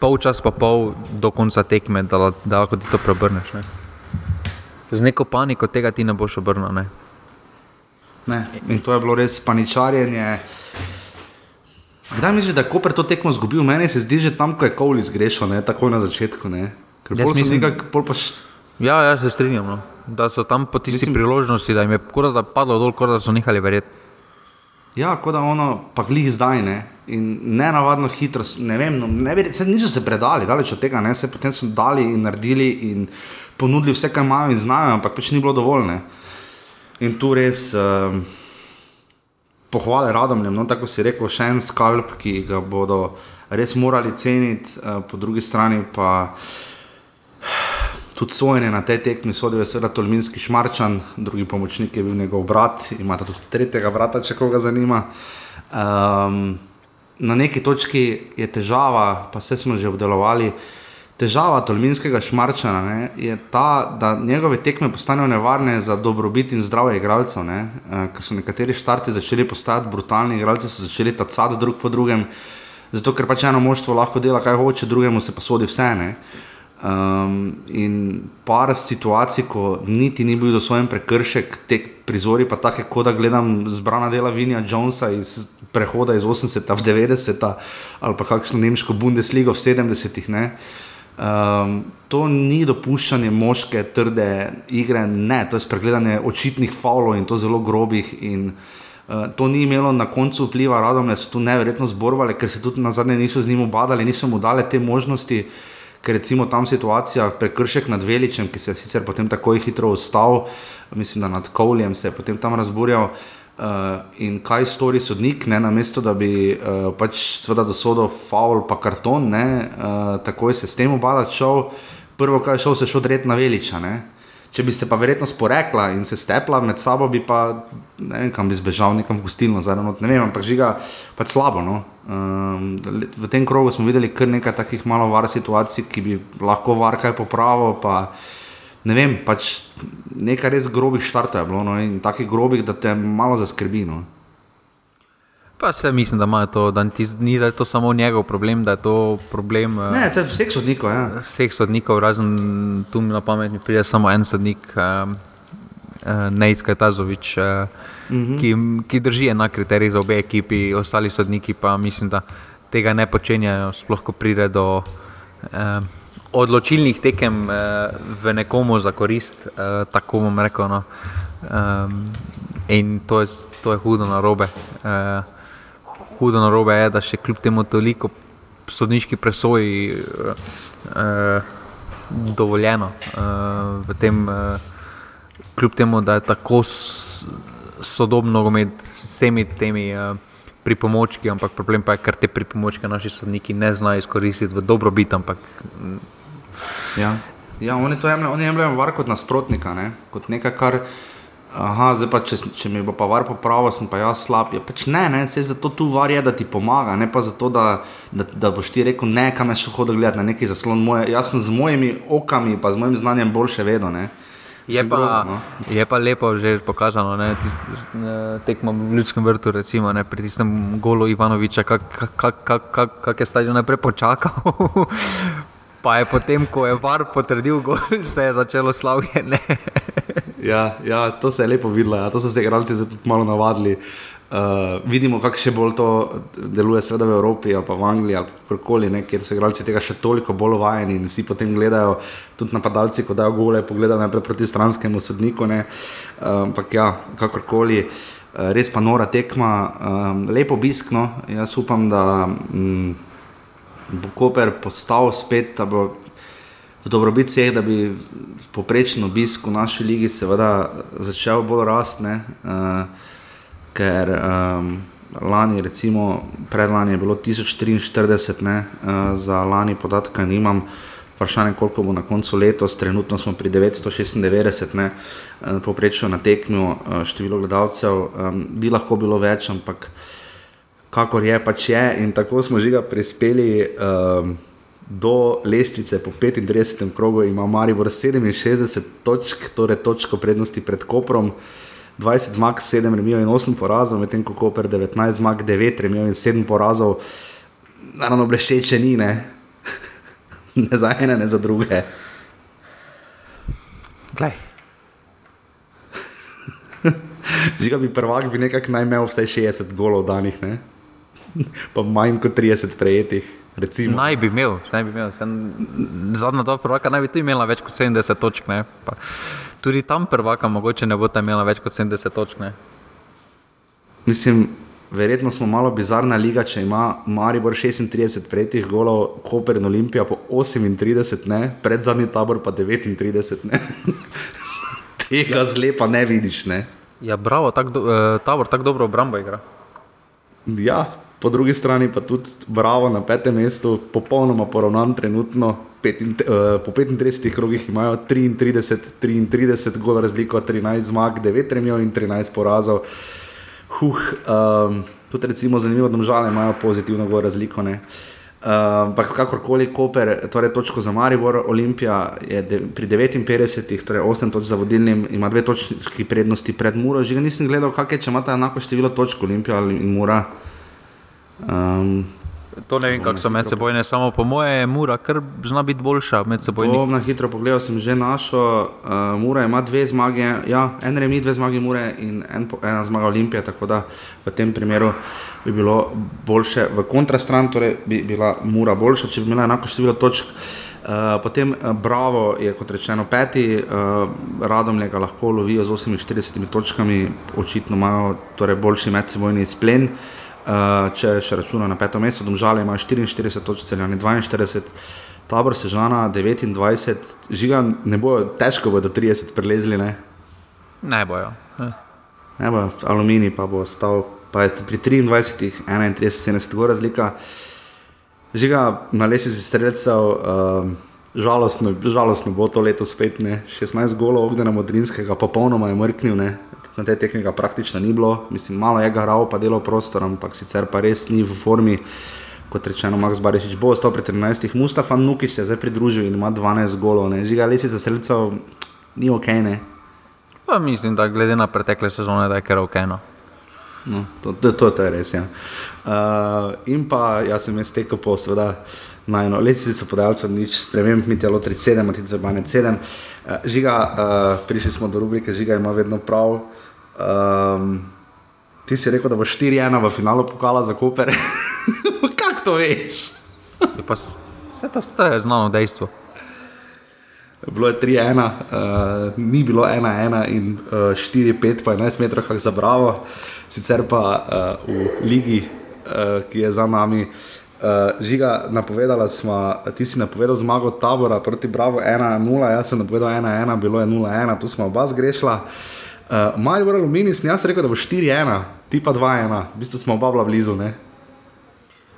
pol čas pa pol do konca tekme, da, da lahko ti to preobrneš. Ne. Z neko paniko tega ti ne boš obrnil. Ne. Ne. In to je bilo res paničarjenje. Kdaj misliš, da je Koper to tekmo izgubil? Meni se zdi že tam, ko je Kovli zgrešil, ne? takoj na začetku. Ne? Ker Jaz pol so mislim- nekako, pol pa š... Ja, ja, se strinjam. No. Da so tam po tisti Mislim... priložnosti, da jim je kot da padlo dol, kot da so nehali verjeti. Ja, kot da ono, pa glih zdaj ne. In ne navadno hitro, ne vem, no, ne bi, saj niso se predali, daleč od tega, ne, se potem so dali in naredili in ponudili vse, kar imajo in znajo, ampak pač ni bilo dovolj. Ne. In tu res um, pohvale radomljem, no, tako si rekel, še en skalp, ki ga bodo res morali ceniti, uh, po drugi strani pa tudi sojenje na tej tekmi sodijo seveda Tolminski šmarčan, drugi pomočnik je bil njegov brat, imata tudi tretjega brata, če koga zanima. Um, na neki točki je težava, pa vse smo že obdelovali. Težava Tolminskega šmarčana ne, je ta, da njegove tekme postanejo nevarne za dobrobit in zdravje igralcev. Ne, uh, ker so nekateri štarti začeli postajati brutalni, igralci so začeli tacati drug po drugem, zato ker pač eno moštvo lahko dela, kaj hoče, drugemu se pa sodi vse. Ne. Um, in par situacij, ko niti ni bil dosojen prekršek, te prizori pa take, kot da gledam zbrana dela Vinja Jonesa iz prehoda iz 80. v 90. ali pa kakšno nemško Bundesligo v 70. Ne. Um, to ni dopuščanje moške, trde igre, ne, to je spregledanje očitnih faulov in to zelo grobih. In, uh, to ni imelo na koncu vpliva, radom so tu neverjetno zborovali, ker se tudi na zadnje niso z njim obadali, niso mu dali te možnosti. Ker recimo tam situacija, prekršek nad Veličem, ki se je sicer potem tako hitro ustal, mislim, da nad Kovljem se je potem tam razburjal. Uh, in kaj stori sodnik, ne, namesto da bi uh, pač seveda dosodil faul, pa karton, ne, uh, takoj se s tem obadati šel. Prvo, kar je šel, se je šel dret na Veliča. Ne. Če bi se pa verjetno sporekla in se stepla med sabo, bi pa ne vem, kam bi zbežal, nekam gostilno, not, ne vem, ampak žiga pač slabo. No. Um, v tem krogu smo videli kar nekaj takih malo var situacij, ki bi lahko var kaj popravil. Pa, ne vem, pač nekaj res grobih štartov je bilo no, in takih grobih, da te malo zaskrbi. No. Pa se mislim, da imajo to, da ti, ni da je to samo njegov problem, da je to problem eh, Ne, vse vseh sodnikov, ja. vseh sodnikov, razen tu na pamet mi pride samo en sodnik, um, uh, Nejska Tazovič, uh, uh -huh. ki, ki drži enak kriterij za obe ekipi, ostali sodniki pa mislim, da tega ne počenjajo, sploh ko pride do um, odločilnih tekem uh, v nekomu za korist, uh, tako bom rekel. No. Um, in to je, to je hudo na robe. Hudo na robe je, da še kljub temu toliko sodniški presoji uh, uh, dovoljeno uh, v tem, uh, kljub temu, da je tako s- sodobno nogomet z vsemi temi uh, pripomočki, ampak problem pa je, ker te pripomočke naši sodniki ne znajo izkoristiti v dobrobit, ampak Ja, ja oni to jemljajo, oni jemljajo var kot nasprotnika, ne? kot nekaj, kar. Aha, zdaj pa, če, če mi bo pa var popravil, sem pa jaz slab. Ja, pač ne, ne, se zato tu var je, da ti pomaga, ne pa zato, da, da, da boš ti rekel, ne, kam je šel hodil gledati na neki zaslon. Moje, jaz sem z mojimi okami, pa z mojim znanjem boljše vedel. Ne. Je pa, grozno, no. je pa lepo že pokazano, ne, tist, ne, tekmo v Ljudskem vrtu, recimo, ne, pri tistem golu Ivanoviča, kako kak, kak, kak, kak je stadion najprej počakal. Pa je potem, ko je var potrdil gol, se je začelo slavljenje. Ja, ja, to se je lepo videlo, ja. to so se igralci tudi malo navadili. Uh, vidimo, kako še bolj to deluje, seveda v Evropi, pa v Angliji, ali kjerkoli, ne, kjer so igralci tega še toliko bolj vajeni in vsi potem gledajo, tudi napadalci, ko dajo gole, pogledajo najprej proti stranskemu sodniku. Uh, ampak ja, kakorkoli, uh, res pa nora tekma, um, lepo obiskno. Jaz upam, da um, bo Koper postal spet, v dobrobit vseh, da bi poprečen obisk v naši ligi seveda začel bolj rasti ker um, lani, recimo predlani je bilo 1043, ne, uh, za lani podatka nimam. Vprašanje, koliko bo na koncu letos, trenutno smo pri 996, ne, uh, poprečno na tekmju, uh, število gledalcev, um, bi lahko bilo več, ampak kakor je, pač je. In tako smo že prispeli um, do lestvice po 35. krogu, ima Maribor 67 točk, torej točko prednosti pred Koprom. 20 zmag, 7 remijo in 8 porazov, medtem ko Koper 19 zmag, 9 remijo in 7 porazov. Naravno, bleščeče ni, ne? ne za ene, ne za druge. Glej. Žiga bi prvak, bi nekako naj imel vsaj 60 golov danih, ne? Pa manj kot 30 prejetih. Recimo. Naj bi imel, naj bi imel. Sem, zadnja dva prvaka naj bi tu imela več kot 70 točk. Tudi tam prvaka mogoče ne bo ta imela več kot 70 točk. Ne? Mislim, verjetno smo malo bizarna liga, če ima Maribor 36 prejetih golov, Koper in Olimpija po 38, ne? pred zadnji tabor pa 39. Tega zlepa ne vidiš. Ne? Ja, bravo, tak do, eh, tabor tako dobro obrambo igra. Ja, po drugi strani pa tudi Bravo na petem mestu, popolnoma poravnan trenutno. Petin, uh, po 35 krogih imajo 33, 33 gol razliko, 13 zmag, 9 remijo in 13 porazov. Huh, um, tudi recimo zanimivo, da žale imajo pozitivno gol razliko. Ampak uh, kakorkoli, Koper, torej točko za Maribor, Olimpija je de, pri 59, torej 8 točk za vodilnim, ima dve točki prednosti pred Muro. Že nisem gledal, kakšne če imata enako število točk Olimpija in Mura. Um, to ne vem, kako so med seboj, samo po moje, mura, ker zna biti boljša med seboj. Bom na hitro pogledal, sem že našel. Uh, mura ima dve zmage, ja, en remi, dve zmage, mure in en, ena zmaga Olimpije, tako da v tem primeru bi bilo boljše v kontrastran, torej bi bila mura boljša, če bi imela enako število točk. Uh, potem uh, Bravo je kot rečeno peti, uh, radom ga lahko lovijo z 48 točkami, očitno imajo torej boljši medsebojni splen. Uh, Uh, če še računa na peto mesto, domžale ima 44 točk, celjani 42, tabor sežana 29, žiga ne bojo, težko bodo 30 prelezli. Ne, ne bojo. Ne. ne bojo, aluminij pa bo stal, pa je pri 23, 31, 70 gor razlika. Žiga na lesi si streljcev, uh, žalostno, žalostno bo to leto spet, ne? 16 golov ognjena modrinskega, popolnoma je mrknil, ne? Na tej tehniki praktično ni bilo, mislim, malo je garal, pa delo prostor, ampak sicer pa res ni v formi. Kot rečeno, Max Barišič bo ostal pri 13, Mustafa Nukič se je zdaj pridružil in ima 12 golov, ne žiga lesi za srce, ni ok. Ne? Pa mislim, da glede na pretekle sezone, da je kar ok. No. No, to, to, to, to je res. Ja. Uh, in pa jaz sem jaz tekel po, seveda, najno, lesi so podajalci, nič sprememb, mi telo 37, ti dve bane 7. Uh, žiga, uh, prišli smo do rubrike, žiga ima vedno prav. Um, ti si rekel, da bo 4-1 v finalu pokala za Koper. Kako to veš? Vse to, je znano dejstvo. Bilo je 3-1, uh, ni bilo 1-1 in uh, 4-5, pa 11 metrov, kako za Bravo, sicer pa uh, v ligi, uh, ki je za nami. Uh, žiga, napovedala smo, ti si napovedal zmago tabora proti Bravo 1-0, jaz sem napovedal 1-1, bilo je 0-1, tu smo oba zgrešila. Uh, Maj bo aluminij, jaz rekel, da bo 4-1, ti pa 2-1, v bistvu smo oba bila blizu. Ne?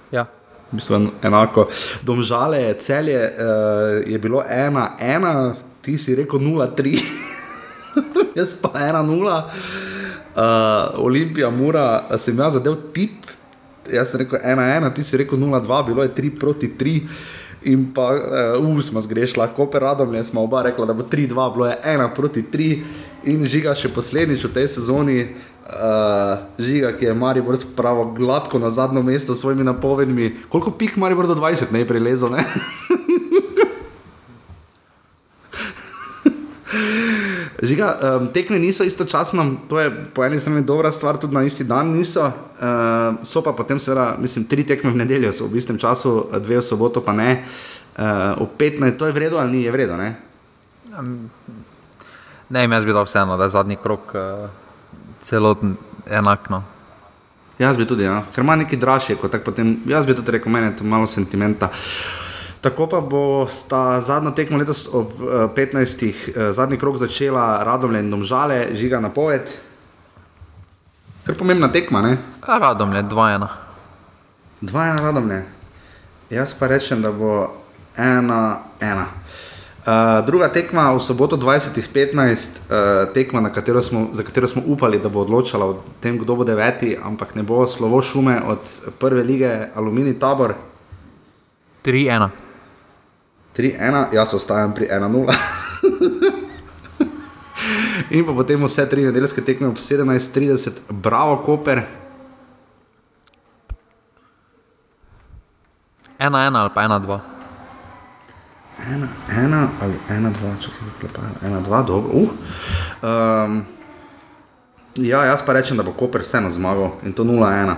Ja. V bistvu enako. Domžale, celje uh, je bilo 1-1, ti si rekel 0-3, jaz pa 1-0. Uh, eh, Olimpija, mora, sem jaz zadev tip, jaz sem rekel 1-1, ti si rekel 0-2, bilo je 3 proti 3. In pa, uh, smo zgrešili, Koper Radom, jaz smo oba rekla, da bo 3-2, bilo je 1 proti 3 in žiga še poslednjič v tej sezoni. Uh, žiga, ki je Maribor spravil gladko na zadnjo mesto s svojimi napovedmi. Koliko pik Maribor do 20 ne je prilezel? Ne? Žiga, um, tekme niso istočasno, to je po eni strani dobra stvar, tudi na isti dan niso. Uh, so pa potem, seveda, mislim, tri tekme v nedeljo, so v istem času, dve v soboto, pa ne. Uh, v 15, to je vredno ali ni, je vredno. Ne, Ne, vem, jaz bi dal vseeno, da je zadnji krok uh, celoten enakno. Jaz bi tudi, ja. ker ima neki dražje, kot tak potem, jaz bi tudi rekel, meni je to malo sentimenta. Tako pa bo sta zadnjo tekmo letos ob eh, 15. eh, zadnji krok začela Radomlje in Domžale, žiga na poved. Ker pomembna tekma, ne? A radom je 2-1. Dva ena Radomlje. Jaz pa rečem, da bo ena, ena. Uh, druga tekma v soboto 20.15, uh, tekma, katero smo, za katero smo upali, da bo odločala o tem, kdo bo deveti, ampak ne bo slovo šume od prve lige Alumini Tabor 3-1. 3-1, jaz ostajam pri 1-0. In pa potem vse tri nedeljske tekme ob 17:30, bravo, Koper, 1-1 ali pa 1-2. ena, ena ali ena, dva, če kaj klepaj, ena, dva, dobro. Uh. Um, ja, jaz pa rečem, da bo Koper vseeno zmagal in to 0-1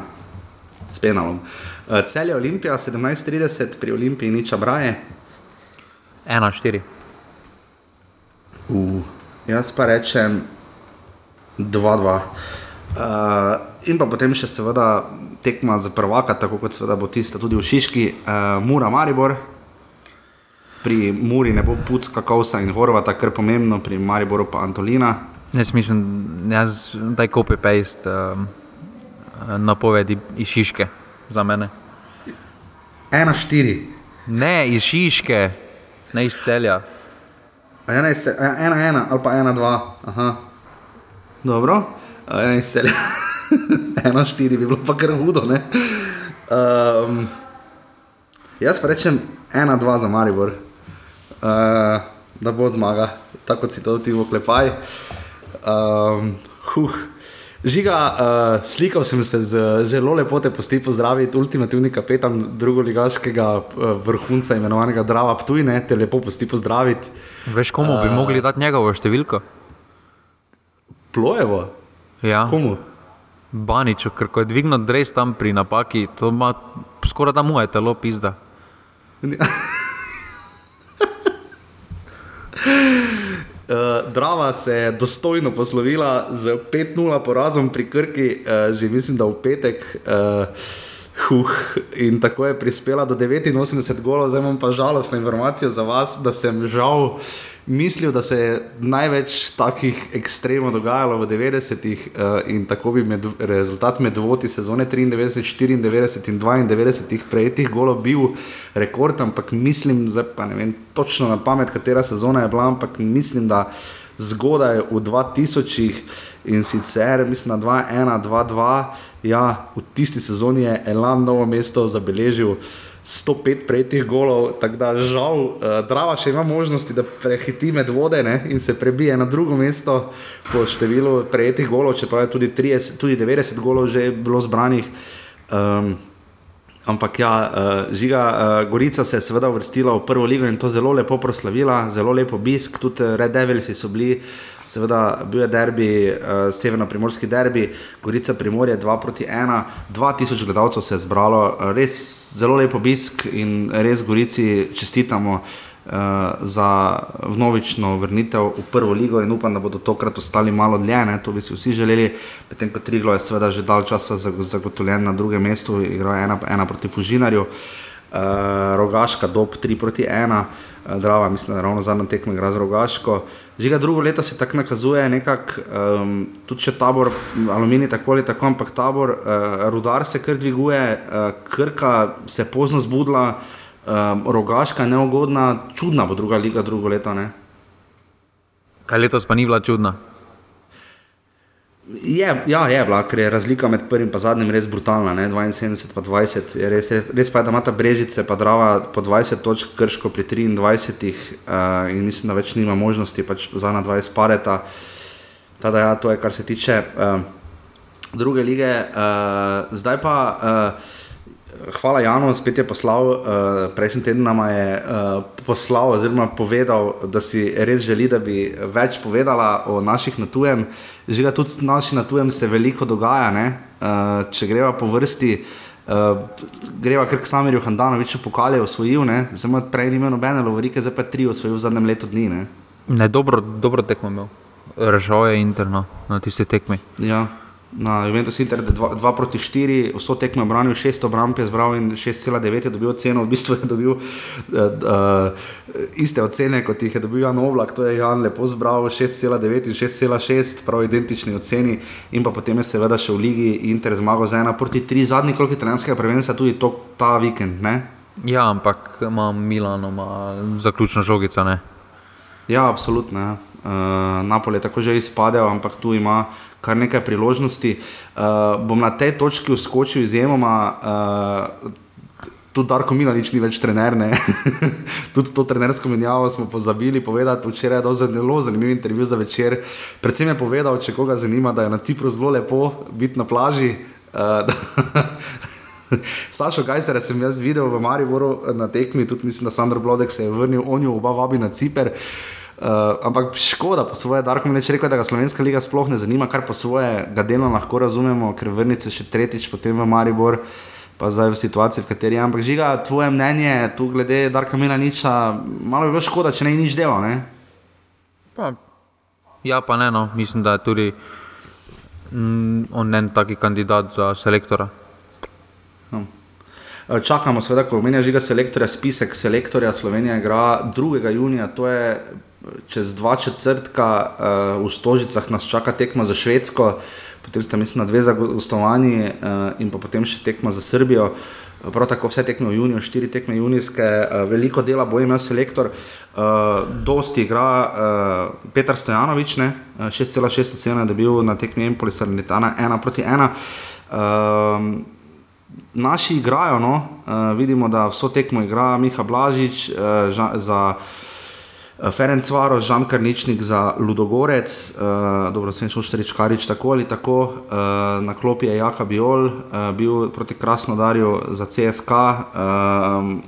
s penalom. Uh, Celje Olimpija 17:30, pri Olimpiji nič braje. 1-4. Uh, jaz pa rečem 2-2. Uh, in pa potem še seveda tekma za prvaka, tako kot seveda bo tista tudi v Šiški, uh, Mura Maribor. Pri Muri ne bo Pucka, Kausa in Horvata, kar pomembno, pri Mariboru pa Antolina. Jaz mislim, jaz, da je copy-paste um, napovedi iz Šiške za mene. 1-4. Ne, iz Šiške, ne iz celja. A ena, se- a ena, ena ali pa ena, dva. Aha. Dobro, A ena iz celja. ena, štiri bi bilo pa kar hudo. ne. Um, jaz pa rečem ena, dva za Maribor, uh, da bo zmaga, tako kot si to ti v oklepaj. Um, huh. Žiga, uh, slikal sem se z zelo lepo te posti pozdraviti, ultimativni kapetan drugoligaškega uh, vrhunca imenovanega Drava Ptujne, te lepo posti pozdraviti. Veš, komu bi mogli dati njegovo številko? Plojevo, Ja, komu? Baniču, ker ko je dvignil dres tam pri napaki, to ima skoraj da moje telo pizda. Uh, Drava se je dostojno poslovila z 5-0 porazom pri Krki, uh, že mislim, da v petek. Uh, Huh, in tako je prispela do 89 golov, zdaj imam pa žalostno informacijo za vas, da sem žal mislil, da se je največ takih ekstremov dogajalo v 90-ih uh, in tako bi med, rezultat med voti sezone 93, 94 in 92 prejetih golov bil rekord, ampak mislim, zdaj pa ne vem točno na pamet, katera sezona je bila, ampak mislim, da zgodaj v 2000-ih in sicer mislim na 2-1, 2-2. Ja, v tisti sezoni je Elan novo mesto zabeležil 105 prejetih golov, tako da žal, uh, Drava še ima možnosti, da prehiti med vode ne, in se prebije na drugo mesto po številu prejetih golov, čeprav je tudi, 30, tudi 90 golov že bilo zbranih. Um, Ampak ja, uh, žiga, uh, Gorica se je seveda uvrstila v prvo ligo in to zelo lepo proslavila, zelo lepo obisk, tudi Red Devilsi so bili, seveda bil je derbi, uh, severno-primorski derbi, Gorica Primorje 2 proti 1, 2000 gledalcev se je zbralo, uh, res zelo lep obisk in res Gorici čestitamo uh, za vnovično vrnitev v prvo ligo in upam, da bodo tokrat ostali malo dlje, ne? to bi si vsi želeli, medtem ko Triglo je seveda že dal časa zago- zagotovljen na drugem mestu, igra ena, ena proti Fužinarju, uh, Rogaška dob 3 proti 1. uh, Drava, mislim, da ravno zadnjo tekmo igra z Rogaško. Žiga drugo leto se tako nakazuje, nekako, um, tudi če tabor, aluminij tako ali tako, ampak tabor, uh, rudar se kar dviguje, uh, krka se pozno zbudila, um, rogaška neugodna, čudna bo druga liga drugo leto. Ne? Kaj letos pa ni bila čudna. Je, ja, je bila, ker je razlika med prvim in zadnjim res brutalna, ne? 72 pa 20. Je res, je, res pa je, da ima ta Brežice pa Drava po 20 točk, krško pri 23 uh, in mislim, da več nima možnosti, pač za na 20 pareta. Tada, ja, to je, kar se tiče uh, druge lige. Uh, zdaj pa. Uh, hvala Janu, spet je poslal, uh, prejšnji teden nam je uh, poslal, oziroma povedal, da si res želi, da bi več povedala o naših natujem. Že ga tudi naši natujem se veliko dogaja, uh, če greva po vrsti. Uh, greva kar k Samirju Handanoviču pokale osvojil, zdaj prej ni imel nobene lovorike, zdaj pa tri osvojil v zadnjem letu dni. Ne, ne dobro, dobro tekmo imel, rešal je interno na tisti tekmi. Ja na Juventus Inter 2 proti 4, vso tekmo je branil, 6 obramb je zbral in 6,9 je dobil oceno, v bistvu je dobil uh, uh, iste ocene, kot jih je dobil Jan Oblak, to je Jan lepo zbral, 6,9 in 6,6, prav identični oceni in pa potem je seveda še v ligi Inter zmagal za 1 proti 3, zadnji krok italijanskega prvenstva tudi to, ta vikend, ne? Ja, ampak ima Milano, ima zaključno žogico, ne? Ja, absolutno. Uh, Napoli je tako že izpadel, ampak tu ima kar nekaj priložnosti. Uh, bom na tej točki uskočil izjemoma. Uh, Tudi Darko Milanič ni več trener. Tudi to trenersko menjavo smo pozabili povedati. Včeraj je dal zelo zanimiv intervju za večer. Predvsem je povedal, če koga zanima, da je na Cipru zelo lepo biti na plaži. Uh, Sašo Gajser sem jaz videl v Mariboru na tekmi, tudi mislim, da Sandro Blodek se je vrnil, on jo oba vabi na Ciper. Uh, Uh, ampak škoda, po svoje, da lahko reče, da ga slovenska liga sploh ne zanima, kar po svoje ga delno lahko razumemo, ker vrnice še tretjič, potem v Maribor, pa zdaj v situaciji, v kateri je. Ampak žiga, tvoje mnenje tu glede Darka Mila niča, malo bi bilo škoda, če ne bi nič delal. Pa, ja, pa ne, no. mislim, da je tudi mm, on en taki kandidat za selektora. No. Čakamo, seveda, ko omenja žiga selektorja, spisek selektorja Slovenije igra 2. junija, to je čez dva četrtka uh, v Stožicah nas čaka tekma za Švedsko, potem sta mislim na dve za gostovanje uh, in potem še tekma za Srbijo. Prav tako vse tekme v juniju, štiri tekme junijske, uh, veliko dela bo imel selektor. Uh, dosti igra uh, Petr Stojanovič, 6,6 ocena je dobil na tekmi Empoli Sarnitana 1 proti 1. Uh, naši igrajo, no? uh, vidimo, da vso tekmo igra Miha Blažič uh, za. Eh, Ferenc Varo, Žan Karničnik za Ludogorec, uh, dobro, sem šel štirič Karič tako ali tako, uh, na klopi je Jaka Biol, uh, bil proti Krasnodarju za CSK. Uh,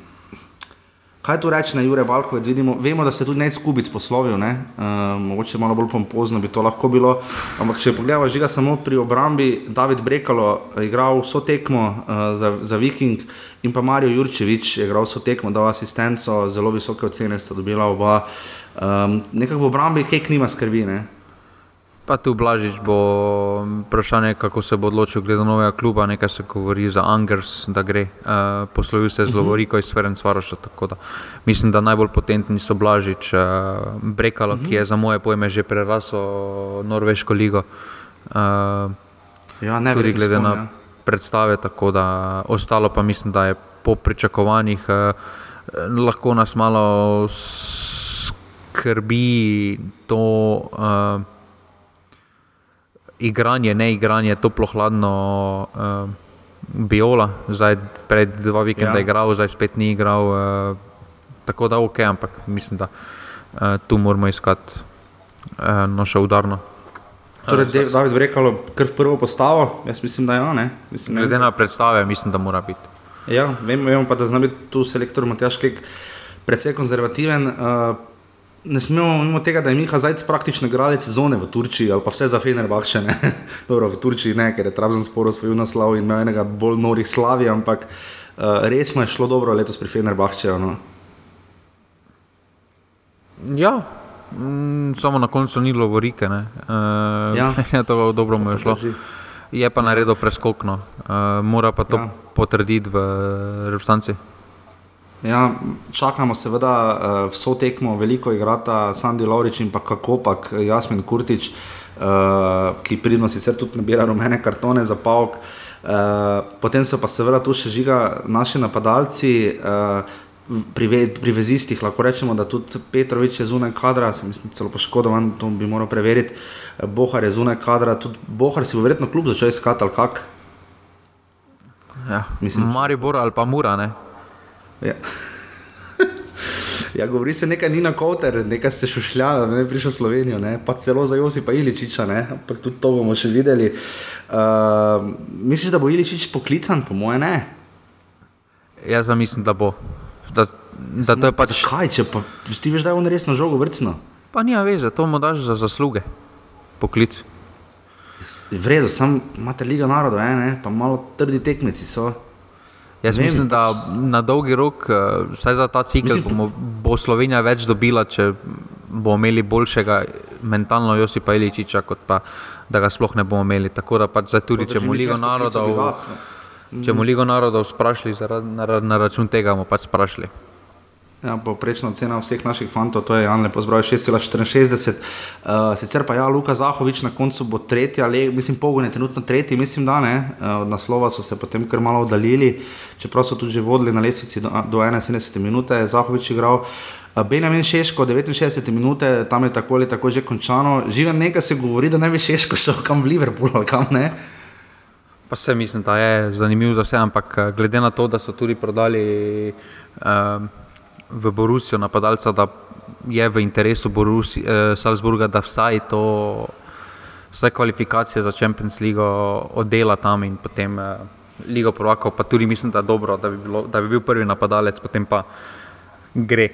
kaj tu reče na Jure Valkovec? Vidimo, vemo, da se tudi nekaj skubic poslovil, ne? uh, mogoče malo bolj pompozno bi to lahko bilo, ampak če pogledamo žiga samo pri obrambi, David Brekalo je igral vso tekmo uh, za, za Viking. In pa Marijo Jurčevič je igral so tekmo, dal asistenco, zelo visoke ocene sta dobila oba. Um, Nekako v obrambi, kaj nima skrbi. Ne? Pa tu blažiš, bo vprašanje, kako se bo odločil glede novega kluba. Nekaj se govori za Angers, da gre. Uh, poslovil se je z Lovoriko iz Ferencvaroša. Mislim, da najbolj potentni so blažič, uh, Brekalo, uh -huh. ki je za moje pojme že prerasel Norveško ligo. Uh, ja, ne bi gledal na. Ja predstave, tako da ostalo pa mislim, da je po pričakovanjih eh, lahko nas malo skrbi to eh, igranje, ne igranje, toplo hladno. Eh, Biola, zdaj pred dva vikenda ja. je igral, zdaj spet ni igral, eh, tako da ok, ampak mislim, da eh, tu moramo iskati eh, naše udarno. Torej, David Brekalo, kar v prvo postavo, jaz mislim, da je ja, on. Glede na predstave, mislim, da mora biti. Ja, vemo, vemo pa, da zna biti tu selektor Matjaš Kek precej konzervativen. Uh, ne smemo mimo tega, da je Miha Zajc praktično igralec sezone v Turčiji ali pa vse za Fenerbahče. Dobro, v Turčiji ne, ker je Trabzon sporo svoj naslov in ima enega bolj norih slavi, ampak uh, res mu je šlo dobro letos pri Fenerbahče. No. Ja, Mm, samo na koncu ni bilo vorike. Uh, ja. je to dobro mu je šlo. Je pa naredil preskokno, uh, mora pa to ja. potrditi v reprezentanci. Ja, čakamo seveda uh, vso tekmo, veliko igrata Sandy Laurič in pa kako pa Jasmin Kurtič, uh, ki pridno sicer tudi nabira rumene kartone za pavk. Uh, potem so pa seveda tu še žiga naši napadalci. Uh, pri, pri vezistih lahko rečemo, da tudi Petrovič je zunaj kadra, se mislim, celo poškodovan, to bi moral preveriti. Bohar je zunaj kadra, tudi Bohar si bo verjetno kljub začel iskati ali kak. Ja, mislim, Mari Bor ali pa Mura, ne? Ja. Ja, govori se nekaj, ni na koter, nekaj se šušlja, ne prišel v Slovenijo, ne? pa celo za Josipa Iličiča, ampak tudi to bomo še videli. Uh, misliš, da bo Iličič poklican, po moje ne? Jaz mislim, da bo. Da, da to je pač. Kaj, če pa ti veš, da je on resno žogo vrcno? Pa nima veze, to mu daš za zasluge, poklic. V redu, sam imate Liga narodov, eh, ne? pa malo trdi tekmeci so. Jaz Ne mislim, da na dolgi rok, eh, vsaj za ta cikl, Mislim, bomo, bo Slovenija več dobila, če bomo imeli boljšega mentalno Josipa Iličiča, kot pa da ga sploh ne bomo imeli. Tako da pač zdaj tudi, če bomo Ligo narodov, če bomo Ligo narodov sprašili zaradi- na, ra- na račun tega, bomo pač sprašili. Ja, Poprečna cena vseh naših fantov, to je Jan lepo zbral 6,64. Uh, sicer pa ja, Luka Zahovič na koncu bo tretja, le, mislim, pogon je trenutno tretji, mislim, da ne. Uh, od naslova so se potem kar malo oddaljili, čeprav so tudi vodili na lestvici do, do 71 minute, je Zahovič igral. Uh, Benjamin Šeško, 69 minute, tam je tako ali tako že končano. Žive nekaj se govori, da ne bi Šeško šel kam v Liverpool ali kam ne. Pa se mislim, da je zanimivo za vse, ampak eh, glede na to, da so tudi prodali um, v Borusijo napadalca, da je v interesu Borusi, eh, Salzburga, da vsaj to, vsaj kvalifikacije za Champions League oddela tam in potem eh, Ligo prvakov, pa tudi mislim, da je dobro, da bi, bilo, da bi bil prvi napadalec, potem pa gre.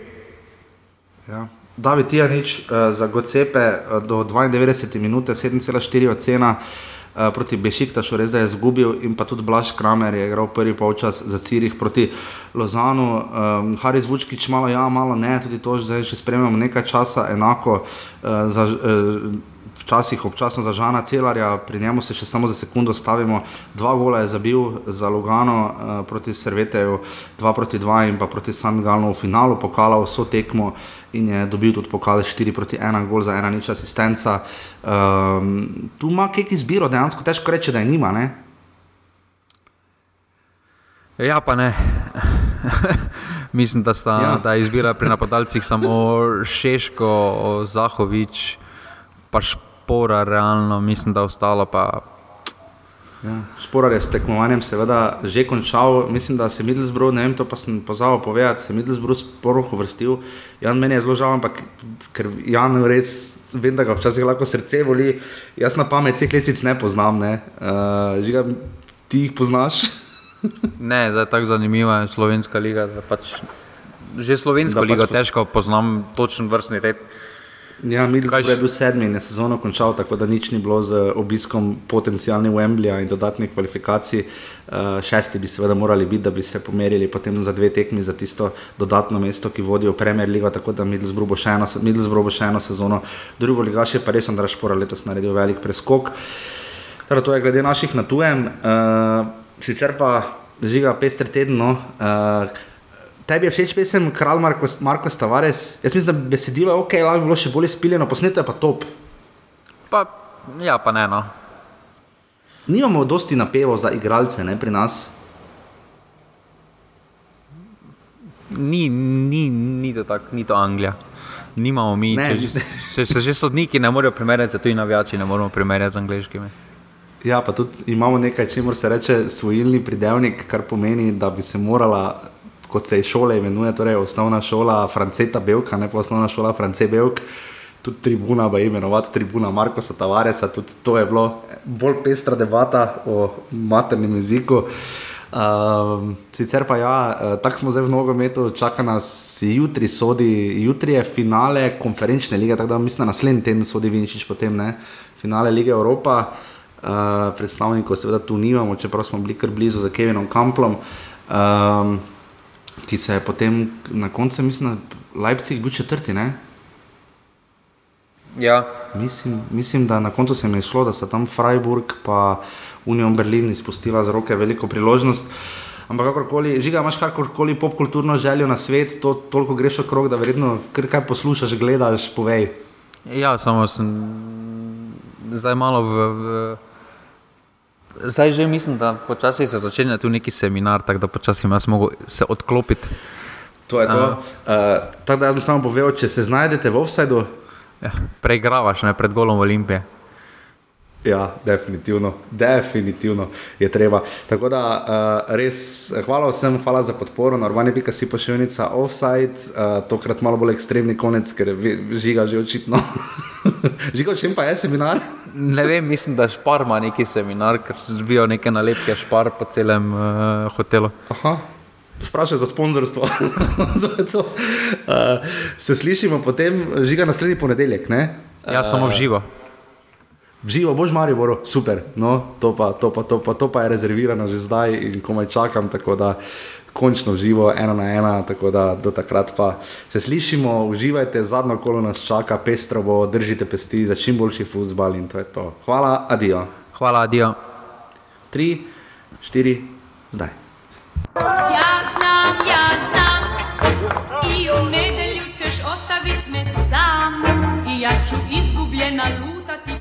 Ja. David Tijanič uh, za Gocepe uh, do 92 minut, 7,4 ocena uh, proti Bešiktašu, res da je izgubil, in pa tudi Blaž Kramer je igral prvi polčas za Cirih proti Lozanu. Um, Haris Vučkič malo ja, malo ne, tudi to zdaj že spremljamo nekaj časa, enako uh, za. Uh, Včasih občasno za Žana Celarja, pri njemu se še samo za sekundo stavimo. Dva gola je zabil za Lugano uh, proti Serveteju, dva proti dva in pa proti San Galnu v finalu pokala vso tekmo in je dobil tudi pokal 4 proti 1, gol za ena nič asistenca. Um, tu ima kek izbiro, dejansko težko reči, da je nima. Ne? Ja, pa ne. mislim, da, sta, Ja. da izbira pri napadalcih samo Šeško, Zahovič, pa Špora, realno, mislim, da ostalo pa. Ja. Šporar je s tekmovanjem seveda že končal, mislim, da se je Middlesbrough, ne vem, to pa sem pozabil povedati, se je Middlesbrough sporoh uvrstil. Jan meni je zelo žal, ampak ker Jan res, vem, da ga včasih lahko srce voli, jaz na pamet vseh lestvic ne poznam, ne. Uh, žiga, ti jih poznaš? Ne, zdaj je tako zanimiva je slovenska liga. da Pač, že slovensko Da pač ligo po- težko poznam točen vrstni red. Ja, Middlesbrough je bil sedmi in je sezono končal, tako da nič ni bilo z obiskom potencijalnih Wembleya in dodatnih kvalifikacij. Uh, šesti bi seveda morali biti, da bi se pomerili potem za dve tekmi za tisto dodatno mesto, ki vodijo Premier League, tako da Middlesbrough bo še eno, Middlesbrough bo še eno sezono. Drugo ligaš je pa res Andrej Špora letos naredil velik preskok. Torej, to je glede naših na tujem. Uh, sicer pa žiga pester teden. No. Uh, tebi je všeč pesem Kralj Marko, Marko Tavares? Jaz mislim, da besedilo je ok, lahko bi bilo še bolj izpiljeno, posneto je pa top. Pa, ja, pa ne. No. Nimamo dosti napevov za igralce ne, pri nas. Ni, ni, ni to tako, ni to Anglija. Nimamo mi, Ne. če, če se že sodniki ne morejo primerjati, tudi navijači ne moremo primerjati z angliškimi. Ja, pa tudi imamo nekaj, čemu se reče svojilni pridevnik, kar pomeni, da bi se morala, kot se šole imenuje, torej osnovna šola Franceta Belka, ne pa osnovna šola France Belk, tudi tribuna, pa imenovati tribuna Markoša Tavaresa, tudi to je bilo bolj pestra debata o maternem jeziku. Um, sicer pa ja, eh, tako smo zdaj v nogometu, čaka nas jutri, sodi, jutri je finale konferenčne lige, tako da mislim, da naslednji teden sodi Vinčič, potem ne, finale lige Evropa. Uh, predstavnikov seveda tu nimamo, čeprav smo bili kar blizu za Kevinom Kamplom, um, ki se je potem na koncu, mislim, da Leipzig bil četrti, ne? Ja, Mislim, mislim, da na koncu se mi je šlo, da sta tam Freiburg in Union Berlin izpustila z roke veliko priložnost. Ampak kakorkoli, žiga, imaš kakorkoli popkulturno željo na svet, to toliko greš okrog, da verjetno kar kaj poslušaš, gledaš, povej. ja, samo sem zdaj malo v. v Zdaj že mislim, da počasi se začenja tu neki seminar, tako da počasi jaz mogo se odklopiti. To je to. Uh, tako da jaz bi samo povedal, če se znajdete v offsajdu, Ja, preigravaš ne, pred golom Olimpije. Ja, definitivno, definitivno je treba. Tako da uh, res hvala vsem, hvala za podporo, normalni.ka si pošiljnica offside, uh, tokrat malo bolj ekstremni konec, ker žiga že očitno. žiga, čem pa je seminar? Ne vem, mislim, da špar ima neki seminar, ker zbijo neke nalepke špar po celem uh, hotelu. Aha. vprašaj za sponzorstvo. Je uh, se slišimo potem, žiga naslednji ponedeljek. Ne? Ja, samo v živo. V živo boš Maribor, super, no, to pa, to, pa, to, pa, to pa je rezervirano že zdaj in komaj čakam, tako da končno živo, ena na ena, tako da do takrat pa se slišimo, uživajte, zadnjo kolo nas čaka, pestro bo, držite pesti za čim boljši futbal in to je to. Hvala, adijo. Hvala, adijo. Tri, štiri, zdaj. Ja znam, ja znam I u nedelju ćeš ostavit me sam I ja ću izgubljena luda